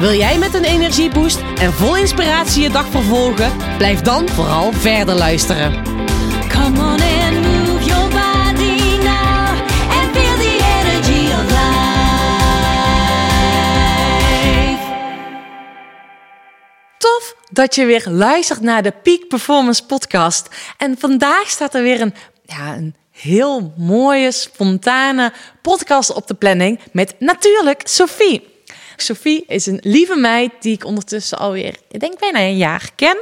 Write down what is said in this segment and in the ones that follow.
Wil jij met een energieboost en vol inspiratie je dag vervolgen? Blijf dan vooral verder luisteren. Come on and move your body now and feel the energy of life. Tof dat je weer luistert naar de Peak Performance Podcast. En vandaag staat er weer een, ja, een heel mooie, spontane podcast op de planning met natuurlijk Sophie. Sophie is een lieve meid die ik ondertussen alweer, ik denk bijna een jaar ken.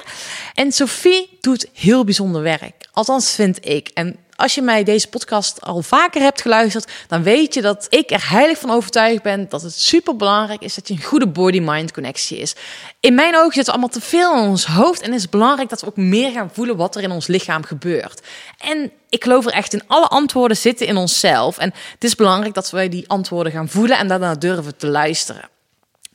En Sophie doet heel bijzonder werk. Althans vind ik. En als je mij deze podcast al vaker hebt geluisterd, dan weet je dat ik er heilig van overtuigd ben dat het super belangrijk is dat je een goede body-mind connectie is. In mijn ogen zit het allemaal te veel in ons hoofd en is het belangrijk dat we ook meer gaan voelen wat er in ons lichaam gebeurt. En ik geloof er echt in, alle antwoorden zitten in onszelf. En het is belangrijk dat we die antwoorden gaan voelen en daarna durven te luisteren.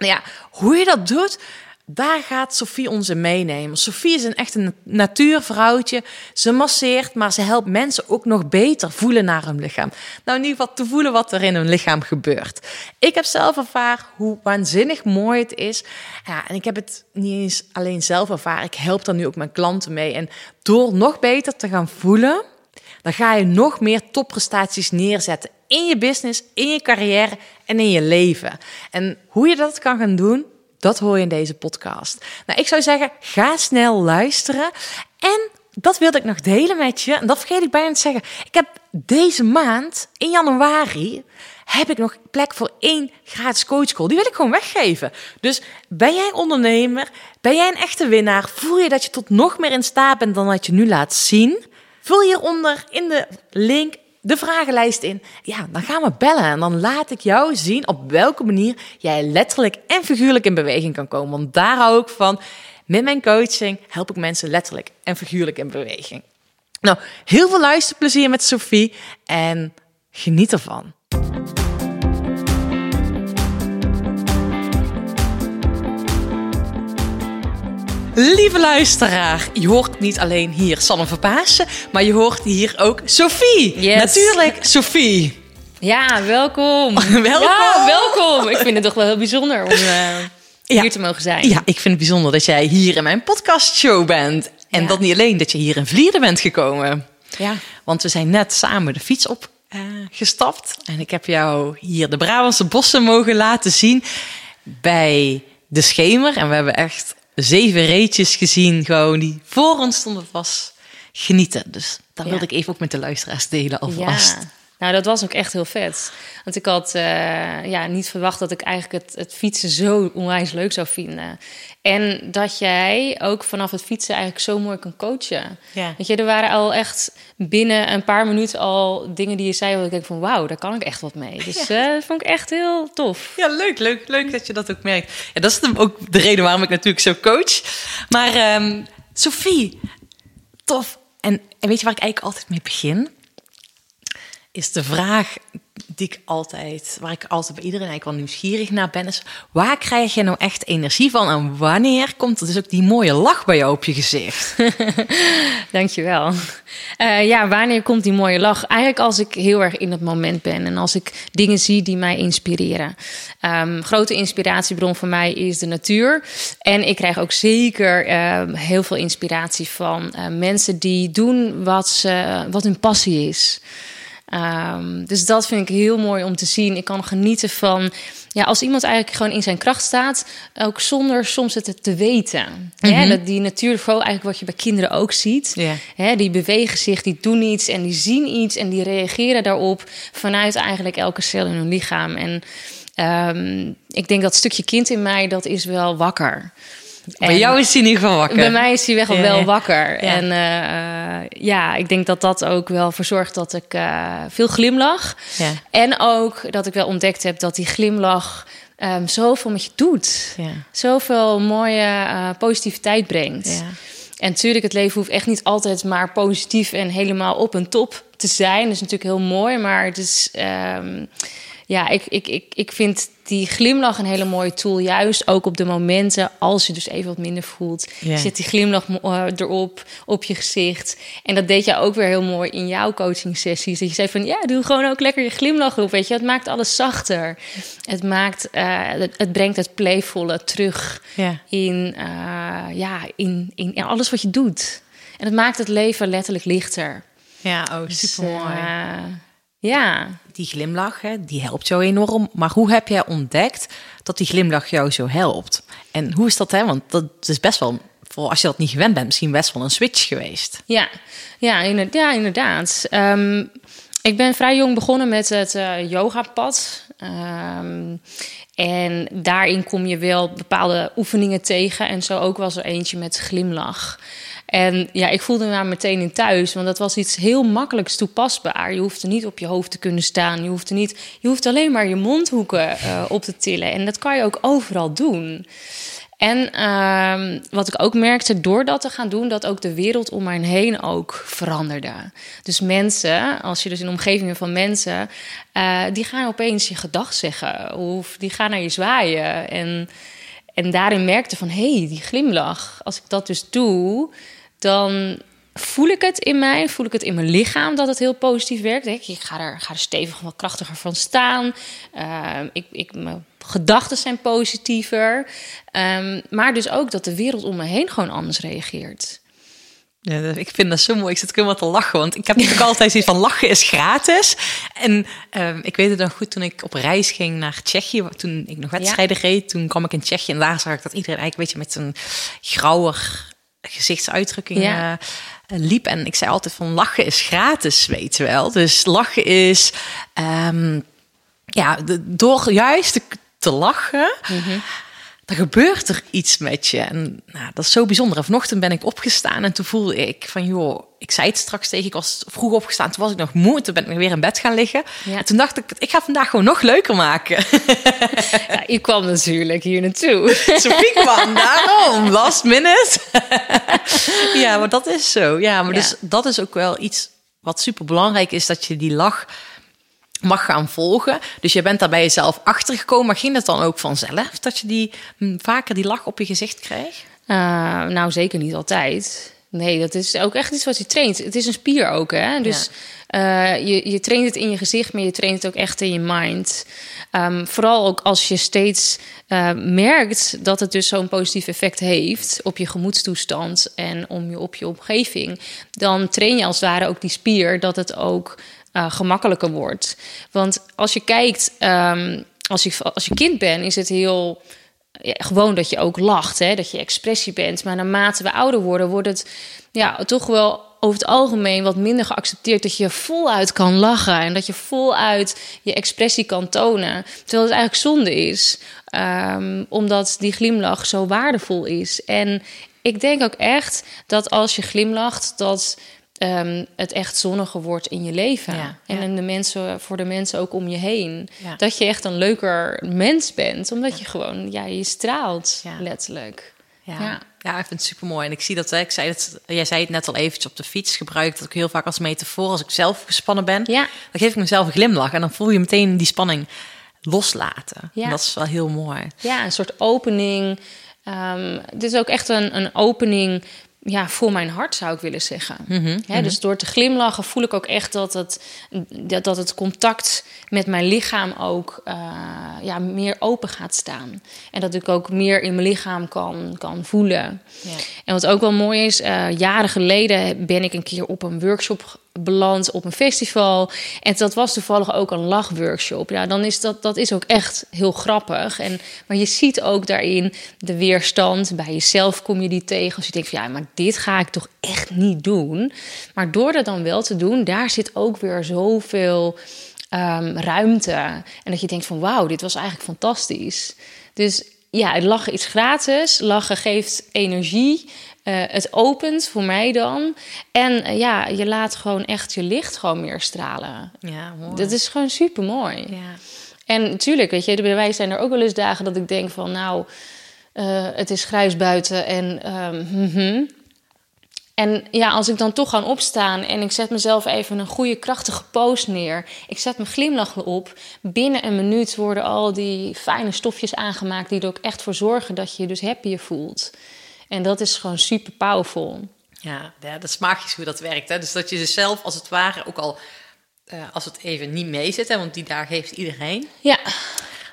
Nou ja, hoe je dat doet, daar gaat Sophie ons in meenemen. Sophie is een echt een natuurvrouwtje. Ze masseert, maar ze helpt mensen ook nog beter voelen naar hun lichaam. Nou, in ieder geval te voelen wat er in hun lichaam gebeurt. Ik heb zelf ervaren hoe waanzinnig mooi het is. Ja, en ik heb het niet eens alleen zelf ervaren. Ik help daar nu ook mijn klanten mee. En door nog beter te gaan voelen, dan ga je nog meer topprestaties neerzetten in je business, in je carrière en in je leven. En hoe je dat kan gaan doen, dat hoor je in deze podcast. Nou, ik zou zeggen, ga snel luisteren. En dat wilde ik nog delen met je. En dat vergeet ik bijna te zeggen. Ik heb deze maand, in januari, heb ik nog plek voor één gratis coachcall. Die wil ik gewoon weggeven. Dus ben jij ondernemer? Ben jij een echte winnaar? Voel je dat je tot nog meer in staat bent dan dat je nu laat zien? Vul hieronder in de link de vragenlijst in. Ja, dan gaan we bellen en dan laat ik jou zien op welke manier jij letterlijk en figuurlijk in beweging kan komen. Want daar hou ik van. Met mijn coaching help ik mensen letterlijk en figuurlijk in beweging. Nou, heel veel luisterplezier met Sophie en geniet ervan. Lieve luisteraar, je hoort niet alleen hier Sanne Verpaassen, maar je hoort hier ook Sophie. Yes. Natuurlijk, Sophie. Ja, welkom. Welkom. Ja, welkom. Ik vind het toch wel heel bijzonder om eh, Ja. hier te mogen zijn. Ja, ik vind het bijzonder dat jij hier in mijn podcastshow bent. En Ja. dat niet alleen, dat je hier in Vlieren bent gekomen. Ja. Want we zijn net samen de fiets op eh, gestapt. En ik heb jou hier de Brabantse bossen mogen laten zien bij de schemer. En we hebben echt zeven reetjes gezien, gewoon die voor ons stonden. Was genieten. Dus dat Ja. wilde ik even ook met de luisteraars delen alvast. Ja. Nou, dat was ook echt heel vet. Want ik had eh, ja, niet verwacht dat ik eigenlijk het, het fietsen zo onwijs leuk zou vinden. En dat jij ook vanaf het fietsen eigenlijk zo mooi kan coachen. Ja. Weet je, er waren al echt binnen een paar minuten al dingen die je zei... waar ik denk van wauw, daar kan ik echt wat mee. Dus eh, dat vond ik echt heel tof. Ja, leuk, leuk, leuk dat je dat ook merkt. Ja, dat is de- ook de reden waarom ik natuurlijk zo coach. Maar ehm, Sophie, tof. En, en weet je waar ik eigenlijk altijd mee begin? Is de vraag die ik altijd, waar ik altijd bij iedereen eigenlijk wel nieuwsgierig naar ben, is waar krijg je nou echt energie van en wanneer komt dus ook die mooie lach bij jou op je gezicht? Dankjewel. Uh, ja, wanneer komt die mooie lach? Eigenlijk als ik heel erg in het moment ben en als ik dingen zie die mij inspireren. Um, grote inspiratiebron voor mij is de natuur. En ik krijg ook zeker uh, heel veel inspiratie van uh, mensen die doen wat, ze, wat hun passie is. Um, dus dat vind ik heel mooi om te zien. Ik kan genieten van, ja, als iemand eigenlijk gewoon in zijn kracht staat, ook zonder soms het te weten. Hè, dat die natuurlijk gewoon eigenlijk wat je bij kinderen ook ziet. Hè, die bewegen zich, die doen iets en die zien iets en die reageren daarop vanuit eigenlijk elke cel in hun lichaam. En um, ik denk dat stukje kind in mij, dat is wel wakker. Bij jou is hij in ieder geval wakker. Bij mij is hij wel, wel wakker. Ja. En uh, ja, ik denk dat dat ook wel voor zorgt dat ik uh, veel glimlach. Ja. En ook dat ik wel ontdekt heb dat die glimlach ehm, zoveel met je doet. Ja. Zoveel mooie eh, positiviteit brengt. Ja. En natuurlijk, het leven hoeft echt niet altijd maar positief en helemaal op een top te zijn. Dat is natuurlijk heel mooi, maar het is... ehm, ja, ik, ik, ik, ik vind die glimlach een hele mooie tool. Juist ook op de momenten als je dus even wat minder voelt. Ja. Zet die glimlach eh, erop, op je gezicht. En dat deed je ook weer heel mooi in jouw coaching sessies. Dat je zei van, ja, doe gewoon ook lekker je glimlach op. Weet je, het maakt alles zachter. Het, maakt, eh, het, het brengt het playvolle terug in, eh, ja, in, in, in alles wat je doet. En het maakt het leven letterlijk lichter. Ja, oh, Dus, super mooi. ja, die glimlach, hè, die helpt jou enorm. Maar hoe heb jij ontdekt dat die glimlach jou zo helpt? En hoe is dat, hè? Want dat is best wel, voor als je dat niet gewend bent, misschien best wel een switch geweest. Ja, ja, inder- ja inderdaad. Ehm, ik ben vrij jong begonnen met het eh yogapad. Ehm, en daarin kom je wel bepaalde oefeningen tegen. En zo ook was er eentje met glimlach. En ja, ik voelde me daar meteen in thuis, want dat was iets heel makkelijks toepasbaar. Je hoeft er niet op je hoofd te kunnen staan. Je hoeft, er niet, je hoeft alleen maar je mondhoeken eh, op te tillen. En dat kan je ook overal doen. En ehm, wat ik ook merkte door dat te gaan doen, dat ook de wereld om mij heen ook veranderde. Dus mensen, als je dus in omgevingen van mensen, eh, die gaan opeens je gedag zeggen of die gaan naar je zwaaien. En, en daarin merkte van, hé, hey, die glimlach, als ik dat dus doe, dan voel ik het in mij, voel ik het in mijn lichaam dat het heel positief werkt. Ik, ga, er, ga er stevig wat krachtiger van staan. Ehm, ik, ik, gedachten zijn positiever. Ehm, maar dus ook dat de wereld om me heen gewoon anders reageert. Ja, ik vind dat zo mooi. Ik zit helemaal te lachen, want ik heb natuurlijk altijd zoiets van lachen is gratis. En ehm, ik weet het nog goed toen ik op reis ging naar Tsjechië, toen ik nog wedstrijden reed, toen kwam ik in Tsjechië en daar zag ik dat iedereen eigenlijk een beetje met een grauwer gezichtsuitdrukking Ja. eh, liep. En ik zei altijd van lachen is gratis, weet je wel. Dus lachen is, ehm, ja, de- door juist te, te lachen dan gebeurt er iets met je. En nou, dat is zo bijzonder. En vanochtend ben ik opgestaan en toen voelde ik van, joh, ik zei het straks tegen, ik was vroeg opgestaan, toen was ik nog moe, toen ben ik weer in bed gaan liggen. Ja. En toen dacht ik, ik ga vandaag gewoon nog leuker maken. Ja, ik kwam natuurlijk hier naartoe. Sophie kwam daarom, last minute. ja, maar dat is zo. Ja, maar Ja. dus dat is ook wel iets wat super belangrijk is, dat je die lach mag gaan volgen. Dus je bent daar bij jezelf achtergekomen, maar ging het dan ook vanzelf dat je die hm, vaker die lach op je gezicht kreeg? Eh, nou, zeker niet altijd. Nee, dat is ook echt iets wat je traint. Het is een spier ook, hè? Dus eh, je, je traint het in je gezicht, maar je traint het ook echt in je mind. Ehm, vooral ook als je steeds eh, merkt dat het dus zo'n positief effect heeft op je gemoedstoestand en om je, op je omgeving, dan train je als het ware ook die spier dat het ook eh, gemakkelijker wordt. Want als je kijkt, ehm, als, je, als je kind bent, is het heel ja, gewoon dat je ook lacht, hè? dat je expressie bent. Maar naarmate we ouder worden, wordt het ja, toch wel over het algemeen wat minder geaccepteerd dat je voluit kan lachen en dat je voluit je expressie kan tonen. Terwijl het eigenlijk zonde is, ehm, omdat die glimlach zo waardevol is. En ik denk ook echt dat als je glimlacht, dat ehm, het echt zonniger wordt in je leven. Ja, en ja. in de mensen, voor de mensen ook om je heen. Ja. Dat je echt een leuker mens bent, omdat je gewoon, ja, je straalt Ja. letterlijk. Ja. Ja. Ja. ik vind het super mooi. En ik zie dat, hè, ik zei het, jij zei het net al eventjes op de fiets, gebruik dat ik heel vaak als metafoor. Als ik zelf gespannen ben, Ja. dan geef ik mezelf een glimlach. En dan voel je meteen die spanning loslaten. Ja. En dat is wel heel mooi. Ja, een soort opening. Ehm, het is ook echt een, een opening ja, voor mijn hart, zou ik willen zeggen. Hè, Dus door te glimlachen voel ik ook echt dat het, dat, dat het contact met mijn lichaam ook eh, ja, meer open gaat staan. En dat ik ook meer in mijn lichaam kan, kan voelen. Ja. En wat ook wel mooi is, eh, jaren geleden ben ik een keer op een workshop beland op een festival. En dat was toevallig ook een lachworkshop. Ja, dan is dat, dat is ook echt heel grappig. En, maar je ziet ook daarin de weerstand. Bij jezelf kom je die tegen. Als je denkt van ja, maar dit ga ik toch echt niet doen. Maar door dat dan wel te doen, daar zit ook weer zoveel ehm, ruimte. En dat je denkt van wauw, dit was eigenlijk fantastisch. Dus ja, lachen is gratis. Lachen geeft energie. Eh, het opent voor mij dan. En eh, ja, je laat gewoon echt je licht gewoon meer stralen. Ja, mooi. Dat is gewoon super mooi. ja. En natuurlijk, weet je, bij mij zijn er ook wel eens dagen dat ik denk van, nou, eh, het is grijs buiten en ehm, mhm. En ja, als ik dan toch ga opstaan en ik zet mezelf even een goede, krachtige pose neer. Ik zet mijn glimlach op. Binnen een minuut worden al die fijne stofjes aangemaakt die er ook echt voor zorgen dat je je dus happier voelt. En dat is gewoon super powerful. Ja, ja, dat is magisch hoe dat werkt. Hè? Dus dat je zelf als het ware, ook al eh, als het even niet mee zit, hè, want die dagen heeft iedereen. Ja,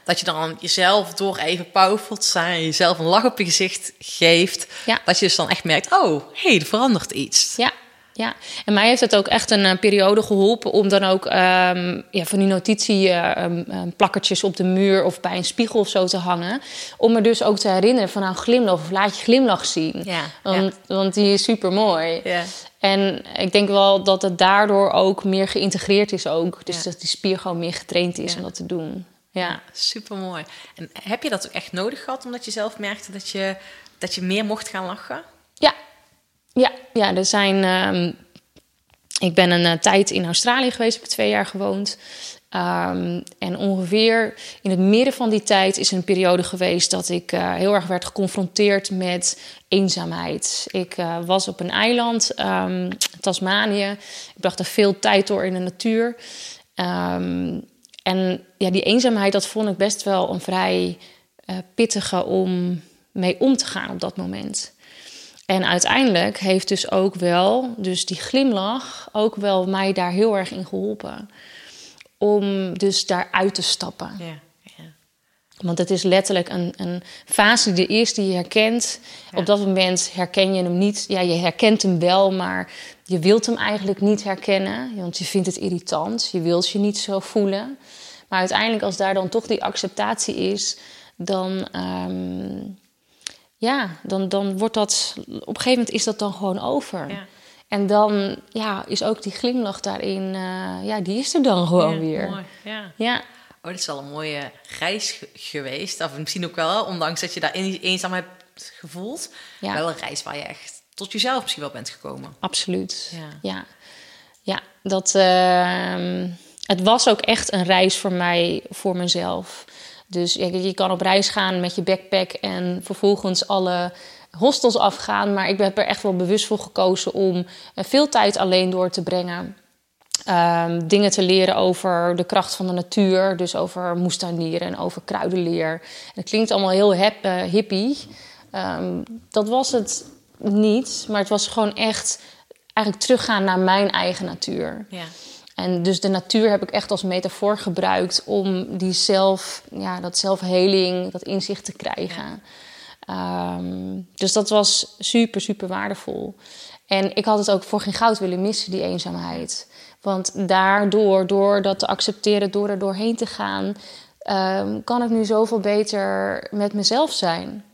Dat je dan jezelf door even powerful te zijn, jezelf een lach op je gezicht geeft. Ja. Dat je dus dan echt merkt, oh, hé, hey, er verandert iets. ja. Ja, en mij heeft het ook echt een eh, periode geholpen om dan ook ehm, ja, van die notitieplakkertjes op de muur of bij een spiegel of zo te hangen. Om me dus ook te herinneren van nou glimlach of laat je glimlach zien. Ja, Want, want die is super mooi. Ja. En ik denk wel dat het daardoor ook meer geïntegreerd is ook. Dus dat die spier gewoon meer getraind is om dat te doen. Ja. Super mooi. En heb je dat ook echt nodig gehad, omdat je zelf merkte dat je, dat je meer mocht gaan lachen? Ja, ja, ja er zijn. ehm, ik ben een eh, tijd in Australië geweest, heb twee jaar gewoond. Ehm, en ongeveer in het midden van die tijd is een periode geweest dat ik eh, heel erg werd geconfronteerd met eenzaamheid. Ik eh, was op een eiland, ehm, Tasmanië. Ik bracht er veel tijd door in de natuur. En ja, die eenzaamheid, dat vond ik best wel een vrij pittige om mee om te gaan op dat moment. En uiteindelijk heeft dus ook wel, dus die glimlach, ook wel mij daar heel erg in geholpen. Om dus daaruit te stappen. Ja. ja. Want het is letterlijk een, een fase die eerst die je herkent. Op dat moment herken je hem niet. Ja, je herkent hem wel, maar je wilt hem eigenlijk niet herkennen. Want je vindt het irritant. Je wilt je niet zo voelen. Maar uiteindelijk, als daar dan toch die acceptatie is, dan, ehm, ja, dan, dan wordt dat. Op een gegeven moment is dat dan gewoon over. Ja. En dan ja, is ook die glimlach daarin, eh, ja, die is er dan gewoon Ja, weer. Mooi. Ja. Ja, Oh, dat is wel een mooie reis ge- geweest. Of misschien ook wel, ondanks dat je daar een- eenzaam hebt gevoeld. Ja. Wel een reis waar je echt tot jezelf misschien wel bent gekomen. absoluut. Ja. Ja, ja dat, ehm, het was ook echt een reis voor mij, voor mezelf. Dus je, je kan op reis gaan met je backpack en vervolgens alle hostels afgaan. Maar ik heb er echt wel bewust voor gekozen om eh, veel tijd alleen door te brengen. Ehm, dingen te leren over de kracht van de natuur. Dus over moestuinieren en over kruidenleer. En het klinkt allemaal heel hip, eh, hippie. Ehm, dat was het niet. Maar het was gewoon echt eigenlijk teruggaan naar mijn eigen natuur. Ja. En dus de natuur heb ik echt als metafoor gebruikt om die zelf, ja, dat zelfheling, dat inzicht te krijgen. Ehm, dus dat was super, super waardevol. En ik had het ook voor geen goud willen missen, die eenzaamheid. Want daardoor, door dat te accepteren, door er doorheen te gaan, ehm, kan ik nu zoveel beter met mezelf zijn.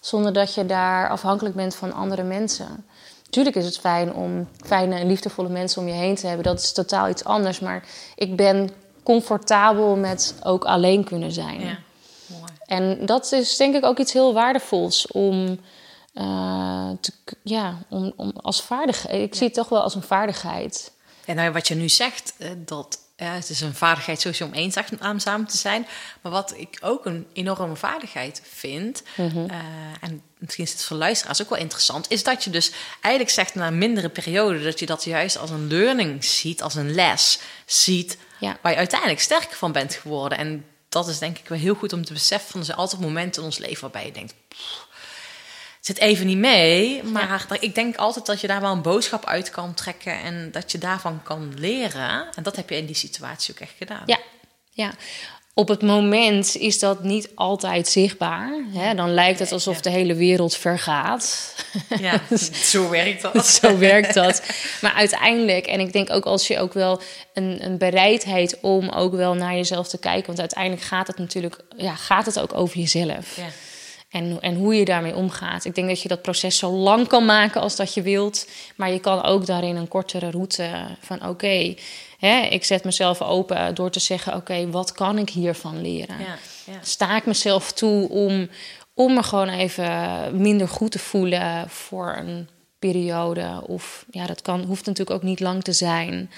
Zonder dat je daar afhankelijk bent van andere mensen. Tuurlijk is het fijn om fijne en liefdevolle mensen om je heen te hebben. Dat is totaal iets anders. Maar ik ben comfortabel met ook alleen kunnen zijn. ja. Mooi. En dat is denk ik ook iets heel waardevols om, eh, te, ja, om, om als vaardigheid. Ik zie het toch wel als een vaardigheid. En nou, wat je nu zegt, eh, dat ja, het is een vaardigheid sowieso om eenzaam te zijn. Maar wat ik ook een enorme vaardigheid vind, eh, en misschien is het voor luisteraars ook wel interessant, is dat je dus eigenlijk zegt na een mindere periode, dat je dat juist als een learning ziet, als een les ziet, Ja. waar je uiteindelijk sterker van bent geworden. En dat is denk ik wel heel goed om te beseffen. Van, er zijn altijd momenten in ons leven waarbij je denkt, "Pff, het zit even niet mee. Maar ik denk altijd dat je daar wel een boodschap uit kan trekken en dat je daarvan kan leren. En dat heb je in die situatie ook echt gedaan. Ja, ja. Op het moment is dat niet altijd zichtbaar. Hè? Dan lijkt het alsof de hele wereld vergaat. Ja, zo werkt dat. Zo werkt dat. Maar uiteindelijk, en ik denk ook als je ook wel een, een bereidheid om ook wel naar jezelf te kijken. Want uiteindelijk gaat het natuurlijk, ja, gaat het ook over jezelf. Ja. En, en hoe je daarmee omgaat. Ik denk dat je dat proces zo lang kan maken als dat je wilt. Maar je kan ook daarin een kortere route van oké, hè, ik zet mezelf open door te zeggen: oké, wat kan ik hiervan leren? Ja, ja. Sta ik mezelf toe om, om me gewoon even minder goed te voelen voor een periode? Of ja, dat kan, hoeft natuurlijk ook niet lang te zijn.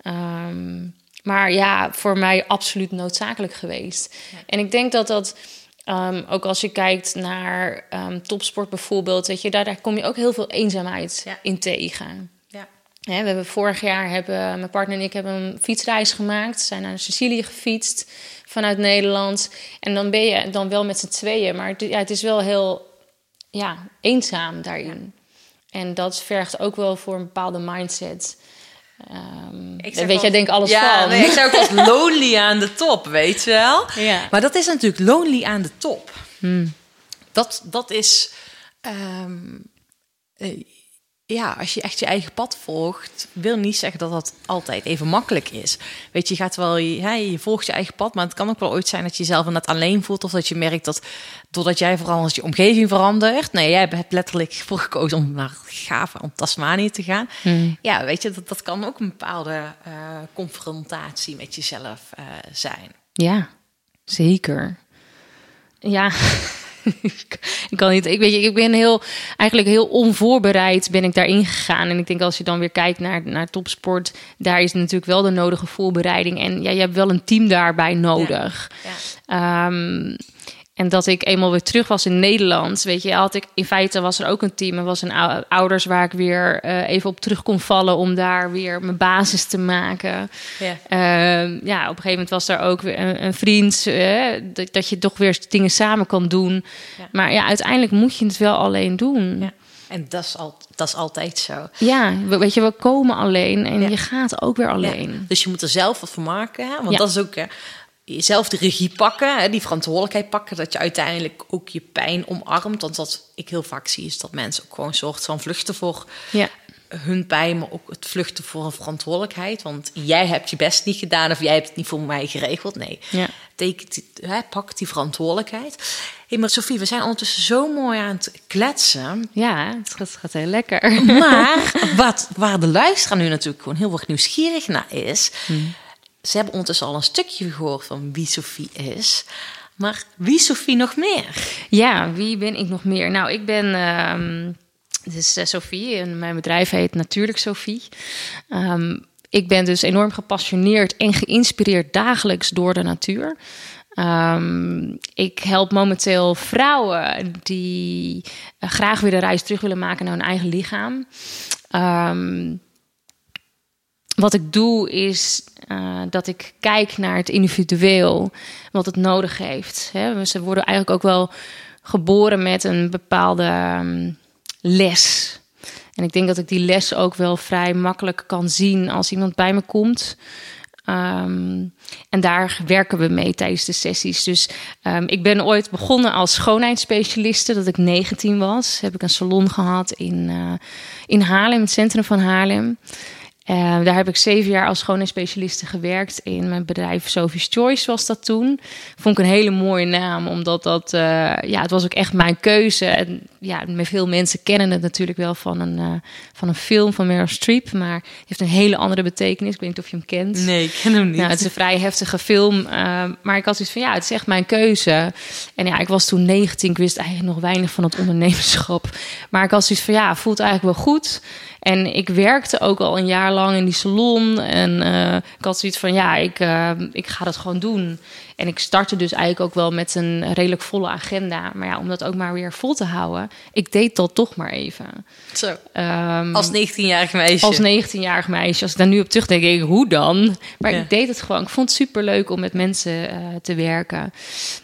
Ehm, maar ja, voor mij absoluut noodzakelijk geweest. En ik denk dat dat, ehm, ook als je kijkt naar ehm, topsport bijvoorbeeld, weet je, daar, daar kom je ook heel veel eenzaamheid Ja. in tegen. We hebben vorig jaar hebben mijn partner en ik hebben een fietsreis gemaakt. We zijn naar Sicilië gefietst vanuit Nederland. En dan ben je dan wel met z'n tweeën, maar het, ja, het is wel heel ja, eenzaam daarin. En dat vergt ook wel voor een bepaalde mindset. Ehm Ik weet jij wel- denk alles ja, van. Nee, ik zou ook als lonely aan de top, weet je wel? Ja. Maar dat is natuurlijk lonely aan de top. Dat, dat is... ehm, eh, ja, als je echt je eigen pad volgt, wil niet zeggen dat dat altijd even makkelijk is. Weet je, je gaat wel, je, hè, je volgt je eigen pad, maar het kan ook wel ooit zijn dat je jezelf net alleen voelt. Of dat je merkt dat doordat jij verandert, je omgeving verandert. Nee, jij hebt letterlijk voor gekozen om naar Gava, om Tasmanië te gaan. Ja, weet je, dat, dat kan ook een bepaalde eh, confrontatie met jezelf eh, zijn. Ja, zeker. Ja, ik kan niet. Ik weet je, ik ben heel eigenlijk heel onvoorbereid ben ik daarin gegaan. En ik denk als je dan weer kijkt naar, naar topsport, daar is natuurlijk wel de nodige voorbereiding. En ja, je hebt wel een team daarbij nodig. Ehm, en dat ik eenmaal weer terug was in Nederland, weet je, had ik in feite was er ook een team. Er was een ou- ouders waar ik weer eh, even op terug kon vallen om daar weer mijn basis te maken. Ja. Ehm, ja, op een gegeven moment was er ook weer een, een vriend, eh, dat, dat je toch weer dingen samen kan doen. Ja. Maar ja, uiteindelijk moet je het wel alleen doen. Ja. En dat is, al, dat is altijd zo. Ja, we- weet je, we komen alleen en Ja. je gaat ook weer Ja, alleen. Dus je moet er zelf wat van maken. Hè? Want Ja. dat is ook hè, jezelf de regie pakken, hè? die verantwoordelijkheid pakken. Dat je uiteindelijk ook je pijn omarmt. Want wat ik heel vaak zie, is dat mensen ook gewoon een soort van vluchten voor Ja, hun pijn, maar ook het vluchten voor een verantwoordelijkheid. Want jij hebt je best niet gedaan of jij hebt het niet voor mij geregeld. Nee, Ja. Hè, pak die verantwoordelijkheid. Hé, maar Sofie, we zijn ondertussen zo mooi aan het kletsen. ja het, gaat, het gaat heel lekker. Maar wat, waar de luisteraar nu natuurlijk gewoon heel erg nieuwsgierig naar is. Ze hebben ondertussen al een stukje gehoord van wie Sophie is. Maar wie Sophie nog meer? Ja, wie ben ik nog meer? Nou, ik ben. ehm dit is eh, Sophie en mijn bedrijf heet Natuurlijk Sophie. Ehm, ik ben dus enorm gepassioneerd en geïnspireerd dagelijks door de natuur. Ehm, ik help momenteel vrouwen die eh, graag weer de reis terug willen maken naar hun eigen lichaam. Wat ik doe is eh, dat ik kijk naar het individueel, wat het nodig heeft. Ze worden eigenlijk ook wel geboren met een bepaalde ehm, les. En ik denk dat ik die les ook wel vrij makkelijk kan zien als iemand bij me komt. Ehm, en daar werken we mee tijdens de sessies. Dus ehm, ik ben ooit begonnen als schoonheidsspecialiste. Dat ik 19 was. Heb ik een salon gehad in, eh, in Haarlem, het centrum van Haarlem. Eh, daar heb ik zeven jaar als schoonheidsspecialiste gewerkt in mijn bedrijf Sophie's Choice was dat toen. Vond ik een hele mooie naam, omdat dat, eh, ja, het was ook echt mijn keuze. En ja, veel mensen kennen het natuurlijk wel van een, eh, van een film van Meryl Streep, maar heeft een hele andere betekenis. Ik weet niet of je hem kent. Nee, ik ken hem niet. Nou, het is een vrij heftige film. eh, maar ik had zoiets van, ja, het is echt mijn keuze. En ja, ik was toen 19. Ik wist eigenlijk nog weinig van het ondernemerschap. Maar ik had zoiets van, ja, voelt eigenlijk wel goed. En ik werkte ook al een jaar lang in die salon. En eh, ik had zoiets van, ja, ik, eh, ik ga dat gewoon doen. En ik startte dus eigenlijk ook wel met een redelijk volle agenda. Maar ja, om dat ook maar weer vol te houden, ik deed dat toch maar even. Zo. Ehm, Als 19-jarig meisje. als 19-jarig meisje, als ik daar nu op terugdenk, denk ik, hoe dan? Maar Ja. ik deed het gewoon. Ik vond het super leuk om met mensen eh, te werken.